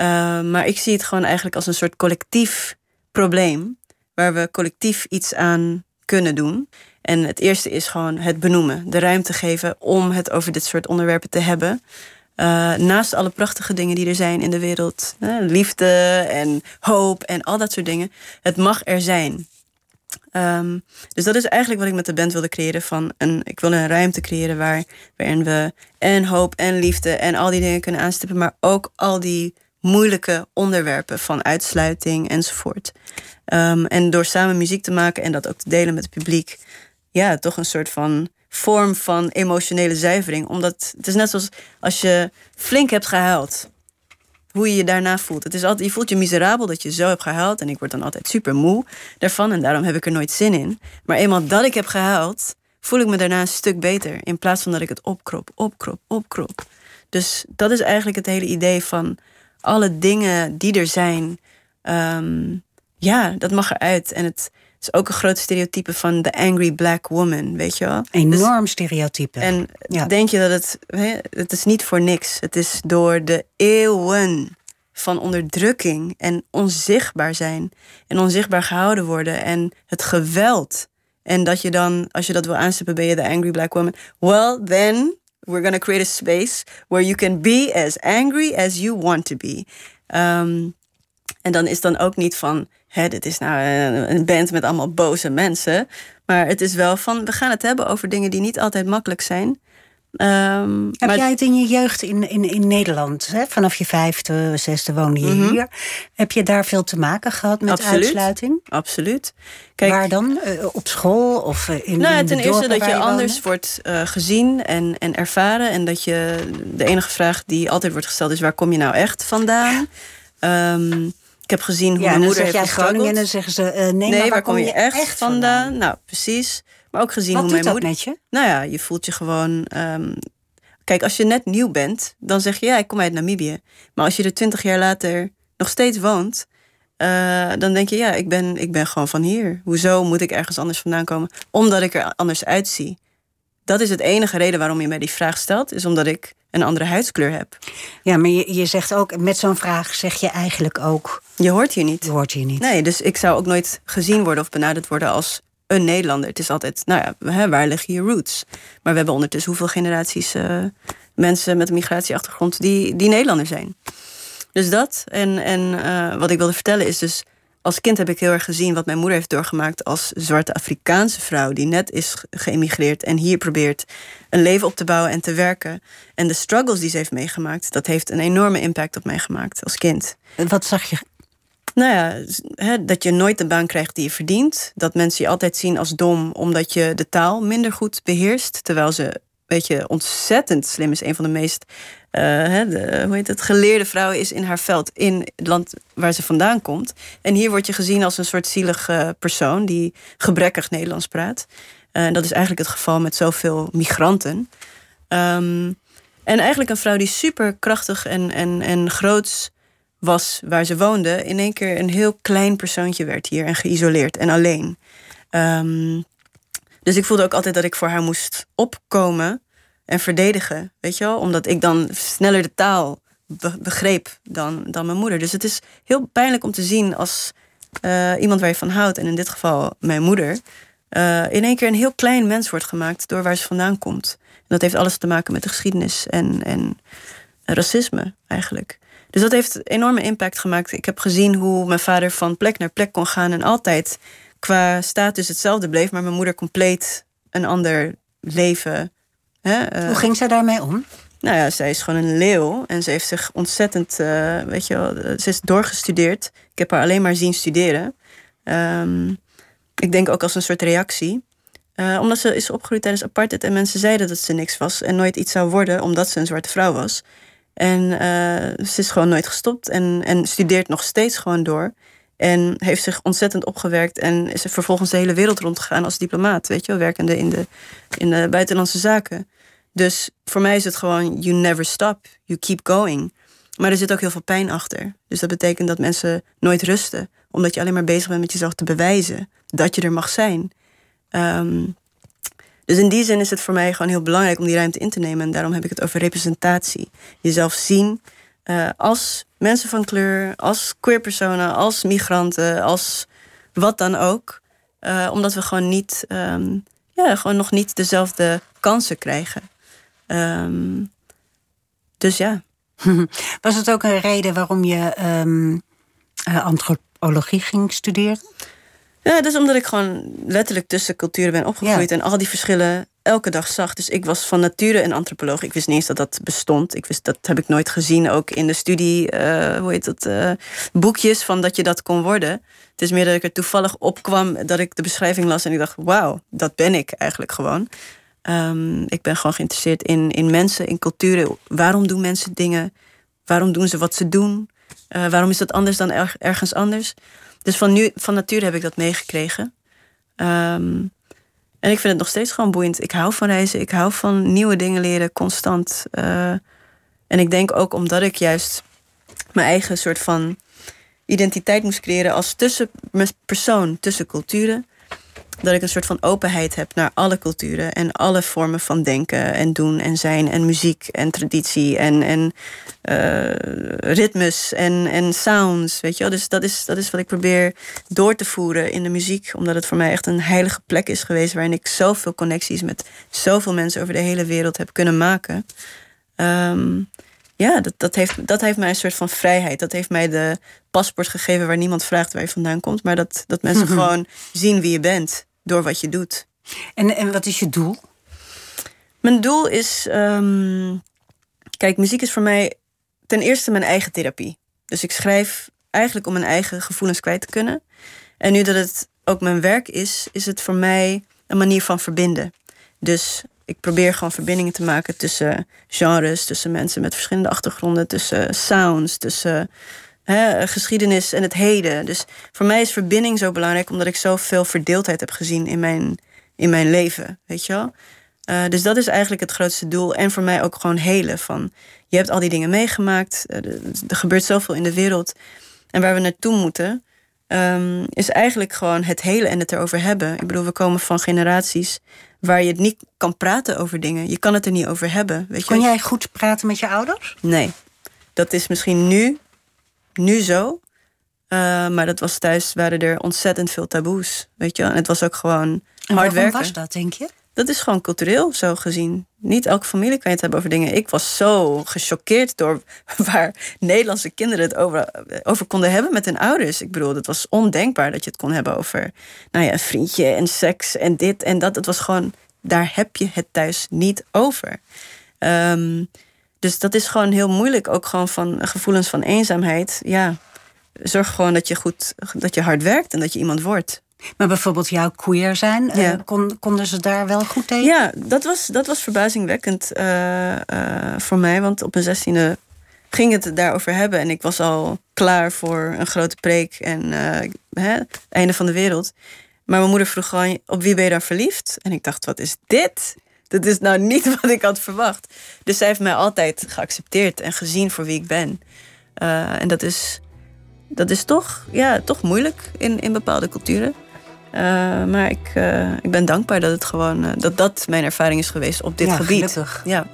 Uh, maar ik zie het gewoon eigenlijk als een soort collectief probleem, waar we collectief iets aan kunnen doen. En het eerste is gewoon het benoemen, de ruimte geven om het over dit soort onderwerpen te hebben. Uh, naast alle prachtige dingen die er zijn in de wereld, liefde en hoop en al dat soort dingen, het mag er zijn. Um, dus dat is eigenlijk wat ik met de band wilde creëren. Van een, ik wilde een ruimte creëren waar, waarin we en hoop en liefde en al die dingen kunnen aanstippen, maar ook al die moeilijke onderwerpen van uitsluiting enzovoort. Um, en door samen muziek te maken en dat ook te delen met het publiek, ja, toch een soort van vorm van emotionele zuivering. Omdat het is net zoals als je flink hebt gehuild hoe je je daarna voelt. Het is altijd, je voelt je miserabel dat je zo hebt gehuild. En ik word dan altijd super moe daarvan. En daarom heb ik er nooit zin in. Maar eenmaal dat ik heb gehuild, voel ik me daarna een stuk beter. In plaats van dat ik het opkrop, opkrop, opkrop. Dus dat is eigenlijk het hele idee van alle dingen die er zijn. Um, ja, dat mag eruit. En het is ook een groot stereotype van de angry black woman, weet je wel? Enorm dus, stereotype. En ja. denk je dat het... Het is niet voor niks. Het is door de eeuwen van onderdrukking en onzichtbaar zijn. En onzichtbaar gehouden worden. En het geweld. En dat je dan, als je dat wil aanstippen, ben je de angry black woman. Well, then we're gonna create a space where you can be as angry as you want to be. Um, en dan is dan ook niet van, hè, dit is nou een band met allemaal boze mensen. Maar het is wel van, we gaan het hebben over dingen die niet altijd makkelijk zijn. Um, Heb maar jij het in je jeugd in, in, in Nederland, hè? vanaf je vijfde, zesde woonde je Mhm. hier. Heb je daar veel te maken gehad met Absoluut. uitsluiting? Absoluut. Waar dan? Eh, op school of eh, in, nou, ja, in de ten eerste dat je woonde? anders wordt eh, gezien en, en ervaren. En dat je de enige vraag die altijd wordt gesteld is: waar kom je nou echt vandaan? Um, ik heb gezien hoe Ja, mijn moeder zeg jij heeft Groningen en gestruggeld. dan zeggen ze... eh, nee, Nee, maar waar, kom je echt, vandaan? Nou, precies. Maar ook gezien Wat hoe doet mijn dat moeder. met je? Nou ja, je voelt je gewoon. ehm, kijk, als je net nieuw bent, dan zeg je ja, ik kom uit Namibië. Maar als je er twintig jaar later nog steeds woont, eh, dan denk je ja, ik ben, ik ben gewoon van hier. Hoezo moet ik ergens anders vandaan komen? Omdat ik er anders uitzie. Dat is het enige reden waarom je mij die vraag stelt, is omdat ik een andere huidskleur heb. Ja, maar je, je zegt ook, met zo'n vraag zeg je eigenlijk ook... Je hoort hier niet. Je hoort hier niet. Nee, dus ik zou ook nooit gezien worden of benaderd worden als een Nederlander. Het is altijd, nou ja, waar liggen je roots? Maar we hebben ondertussen hoeveel generaties eh, mensen met een migratieachtergrond die, die Nederlander zijn. Dus dat. En, en eh, wat ik wilde vertellen is dus. Als kind heb ik heel erg gezien wat mijn moeder heeft doorgemaakt als zwarte Afrikaanse vrouw die net is ge- geëmigreerd en hier probeert een leven op te bouwen en te werken. En de struggles die ze heeft meegemaakt, dat heeft een enorme impact op mij gemaakt als kind. Wat zag je? Nou ja, dat je nooit de baan krijgt die je verdient. Dat mensen je altijd zien als dom omdat je de taal minder goed beheerst. Terwijl ze, weet je, ontzettend slim is. Een van de meest, eh, de, hoe heet het, geleerde vrouwen is in haar veld. In het land waar ze vandaan komt. En hier word je gezien als een soort zielige persoon die gebrekkig Nederlands praat. En dat is eigenlijk het geval met zoveel migranten. Ehm, en eigenlijk een vrouw die super krachtig en, en, en groots was waar ze woonde, in één keer een heel klein persoontje werd hier en geïsoleerd en alleen. Ehm, dus ik voelde ook altijd dat ik voor haar moest opkomen en verdedigen, weet je wel, omdat ik dan sneller de taal be- begreep dan, dan mijn moeder. Dus het is heel pijnlijk om te zien als eh, iemand waar je van houdt, en in dit geval mijn moeder, eh, in één keer een heel klein mens wordt gemaakt door waar ze vandaan komt. En dat heeft alles te maken met de geschiedenis en, en racisme eigenlijk. Dus dat heeft enorme impact gemaakt. Ik heb gezien hoe mijn vader van plek naar plek kon gaan en altijd qua status hetzelfde bleef, maar mijn moeder compleet een ander leven. Hè, eh, Hoe ging zij daarmee om? nou ja, zij is gewoon een leeuw en ze heeft zich ontzettend, eh, weet je wel, eh, ze is doorgestudeerd. Ik heb haar alleen maar zien studeren. Ehm, ik denk ook als een soort reactie. Omdat ze is opgegroeid tijdens apartheid en mensen zeiden dat ze niks was en nooit iets zou worden omdat ze een zwarte vrouw was. En ze is gewoon nooit gestopt en, en studeert nog steeds gewoon door. En heeft zich ontzettend opgewerkt en is er vervolgens de hele wereld rondgegaan als diplomaat, weet je wel, werkende in de, in de buitenlandse zaken. Dus voor mij is het gewoon, you never stop, you keep going. Maar er zit ook heel veel pijn achter. Dus dat betekent dat mensen nooit rusten, omdat je alleen maar bezig bent met jezelf te bewijzen dat je er mag zijn. Ehm, dus in die zin is het voor mij gewoon heel belangrijk om die ruimte in te nemen. En daarom heb ik het over representatie. Jezelf zien eh, als mensen van kleur, als queerpersonen, als migranten, als wat dan ook. Eh, omdat we gewoon niet, ehm, ja, gewoon nog niet dezelfde kansen krijgen. Ehm, dus ja. Was het ook een reden waarom je ehm, eh, antropologie ging studeren? Ja, dat is omdat ik gewoon letterlijk tussen culturen ben opgegroeid Ja. en al die verschillen elke dag zag. Dus ik was van nature een antropoloog. Ik wist niet eens dat dat bestond. Ik wist, dat heb ik nooit gezien, ook in de studie, eh, hoe heet dat, eh, boekjes van dat je dat kon worden. Het is meer dat ik er toevallig op kwam, dat ik de beschrijving las en ik dacht, wauw, dat ben ik eigenlijk gewoon. Ehm, ik ben gewoon geïnteresseerd in, in mensen, in culturen. Waarom doen mensen dingen? Waarom doen ze wat ze doen? Eh, waarom is dat anders dan erg- ergens anders? Dus van, nu, van nature heb ik dat meegekregen. Ehm, en ik vind het nog steeds gewoon boeiend. Ik hou van reizen, ik hou van nieuwe dingen leren, constant. Eh, en ik denk ook omdat ik juist mijn eigen soort van identiteit moest creëren als tussen persoon, tussen culturen. Dat ik een soort van openheid heb naar alle culturen en alle vormen van denken en doen en zijn en muziek en traditie en, en eh, ritmes en, en sounds. Weet je wel? Dus dat is, dat is wat ik probeer door te voeren in de muziek, omdat het voor mij echt een heilige plek is geweest waarin ik zoveel connecties met zoveel mensen over de hele wereld heb kunnen maken. Ehm, ja, dat, dat, heeft, dat heeft mij een soort van vrijheid. Dat heeft mij de paspoort gegeven waar niemand vraagt waar je vandaan komt. Maar dat, dat mensen gewoon zien wie je bent door wat je doet. En, en wat is je doel? Mijn doel is. ehm, kijk, muziek is voor mij ten eerste mijn eigen therapie. Dus ik schrijf eigenlijk om mijn eigen gevoelens kwijt te kunnen. En nu dat het ook mijn werk is, is het voor mij een manier van verbinden. Dus ik probeer gewoon verbindingen te maken tussen genres, tussen mensen met verschillende achtergronden, tussen sounds, tussen hè, geschiedenis en het heden. Dus voor mij is verbinding zo belangrijk, omdat ik zoveel verdeeldheid heb gezien in mijn, in mijn leven. Weet je wel? Eh, dus dat is eigenlijk het grootste doel. En voor mij ook gewoon helen. Van, je hebt al die dingen meegemaakt. eh, er- gebeurt zoveel in de wereld. En waar we naartoe moeten, ehm, is eigenlijk gewoon het hele en het erover hebben. Ik bedoel, we komen van generaties waar je het niet kan praten over dingen. Je kan het er niet over hebben. Weet je? Kon jij goed praten met je ouders? Nee. Dat is misschien nu, nu zo. Eh, maar dat was thuis, waren er ontzettend veel taboes. Weet je? En het was ook gewoon En hard werken. was dat, denk je? Dat is gewoon cultureel zo gezien. Niet elke familie kan je het hebben over dingen. Ik was zo gechoqueerd door waar Nederlandse kinderen het over, over konden hebben met hun ouders. Ik bedoel, het was ondenkbaar dat je het kon hebben over nou ja, een vriendje en seks en dit en dat. Het was gewoon, daar heb je het thuis niet over. Ehm, dus dat is gewoon heel moeilijk. Ook gewoon van gevoelens van eenzaamheid. Ja, zorg gewoon dat je goed, dat je hard werkt en dat je iemand wordt. Maar bijvoorbeeld jouw queer zijn, eh, kon, konden ze daar wel goed tegen? Ja, dat was, dat was verbazingwekkend eh, eh, voor mij. Want op mijn zestiende ging het daarover hebben. En ik was al klaar voor een grote preek en hè, het einde van de wereld. Maar mijn moeder vroeg gewoon, op wie ben je dan verliefd? En ik dacht, wat is dit? Dat is nou niet wat ik had verwacht. Dus zij heeft mij altijd geaccepteerd en gezien voor wie ik ben. En dat is, dat is toch, ja, toch moeilijk in, in bepaalde culturen. Eh, maar ik, eh, ik ben dankbaar dat het gewoon eh, dat dat mijn ervaring is geweest op dit Ja, gebied. gelukkig. Ja.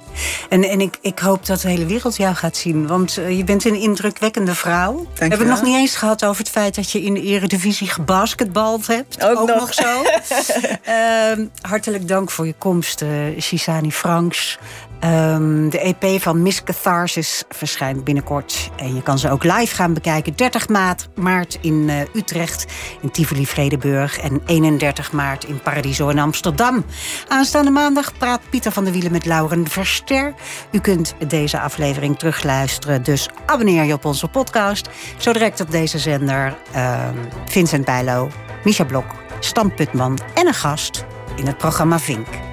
En, en ik, ik hoop dat de hele wereld jou gaat zien. Want je bent een indrukwekkende vrouw. We hebben het nog niet eens gehad over het feit dat je in de eredivisie gebasketbald hebt. Ook nog. zo. Ehm, hartelijk dank voor je komst, Shisani Franks. Ehm, de EP van Miss Catharsis verschijnt binnenkort. En je kan ze ook live gaan bekijken. 30 maart, in eh, Utrecht, in Tivoli Vredenburg. En en 31 maart in Paradiso in Amsterdam. Aanstaande maandag praat Pieter van der Wielen met Lauren Verster. U kunt deze aflevering terugluisteren, dus abonneer je op onze podcast. Zo direct op deze zender uh, Vincent Bijlo, Micha Blok, Stam Putman en een gast in het programma Vink.